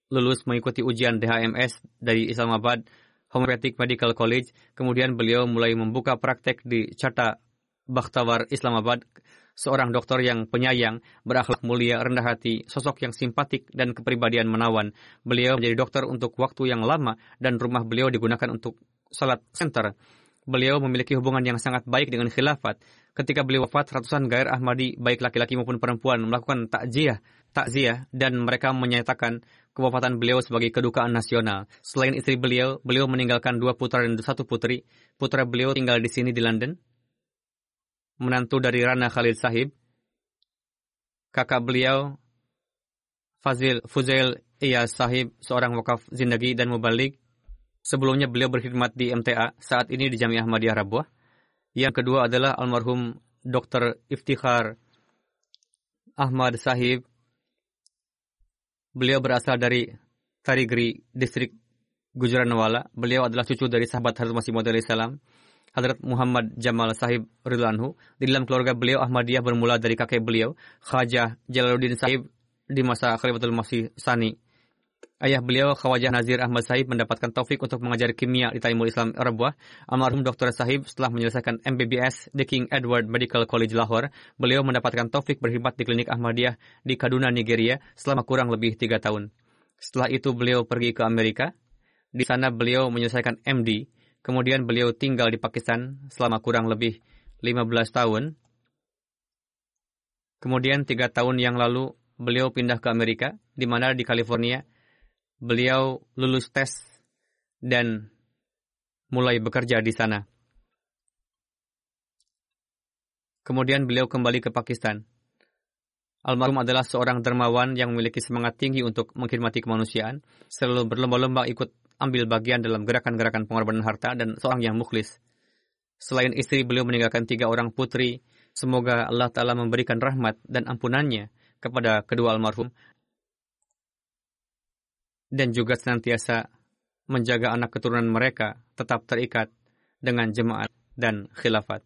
lulus mengikuti ujian DHMS dari Islamabad Homeopathic Medical College. Kemudian beliau mulai membuka praktek di Chata Bakhtawar Islamabad, seorang dokter yang penyayang, berakhlak mulia, rendah hati, sosok yang simpatik dan kepribadian menawan. Beliau menjadi dokter untuk waktu yang lama dan rumah beliau digunakan untuk salat center. Beliau memiliki hubungan yang sangat baik dengan khilafat. Ketika beliau wafat, ratusan gair Ahmadi, baik laki-laki maupun perempuan, melakukan takziah takziah dan mereka menyatakan kewafatan beliau sebagai kedukaan nasional. Selain istri beliau, beliau meninggalkan dua putra dan satu putri. Putra beliau tinggal di sini di London. Menantu dari Rana Khalid Sahib. Kakak beliau, Fazil Fuzail Iyas Sahib, seorang wakaf zindagi dan mubalik. Sebelumnya beliau berkhidmat di MTA, saat ini di Jamiah Ahmadiyah Rabuah. Yang kedua adalah almarhum Dr. Iftikhar Ahmad Sahib, Beliau berasal dari Tarigri, distrik Gujaranwala. Beliau adalah cucu dari sahabat Hazrat Masih Maud salam. Hadrat Muhammad Jamal Sahib Ridlanhu. Di dalam keluarga beliau Ahmadiyah bermula dari kakek beliau, Khajah Jalaluddin Sahib di masa Khalifatul Masih Sani. Ayah beliau, Khawajah Nazir Ahmad Sahib, mendapatkan taufik untuk mengajar kimia di Taimul Islam Rabuah. Almarhum Dr. Sahib setelah menyelesaikan MBBS di King Edward Medical College Lahore, beliau mendapatkan taufik berkhidmat di klinik Ahmadiyah di Kaduna, Nigeria selama kurang lebih tiga tahun. Setelah itu beliau pergi ke Amerika. Di sana beliau menyelesaikan MD. Kemudian beliau tinggal di Pakistan selama kurang lebih 15 tahun. Kemudian tiga tahun yang lalu beliau pindah ke Amerika, di mana di California beliau lulus tes dan mulai bekerja di sana. Kemudian beliau kembali ke Pakistan. Almarhum adalah seorang dermawan yang memiliki semangat tinggi untuk mengkhidmati kemanusiaan, selalu berlomba-lomba ikut ambil bagian dalam gerakan-gerakan pengorbanan harta dan seorang yang mukhlis. Selain istri, beliau meninggalkan tiga orang putri. Semoga Allah Ta'ala memberikan rahmat dan ampunannya kepada kedua almarhum dan juga senantiasa menjaga anak keturunan mereka tetap terikat dengan jemaat dan khilafat.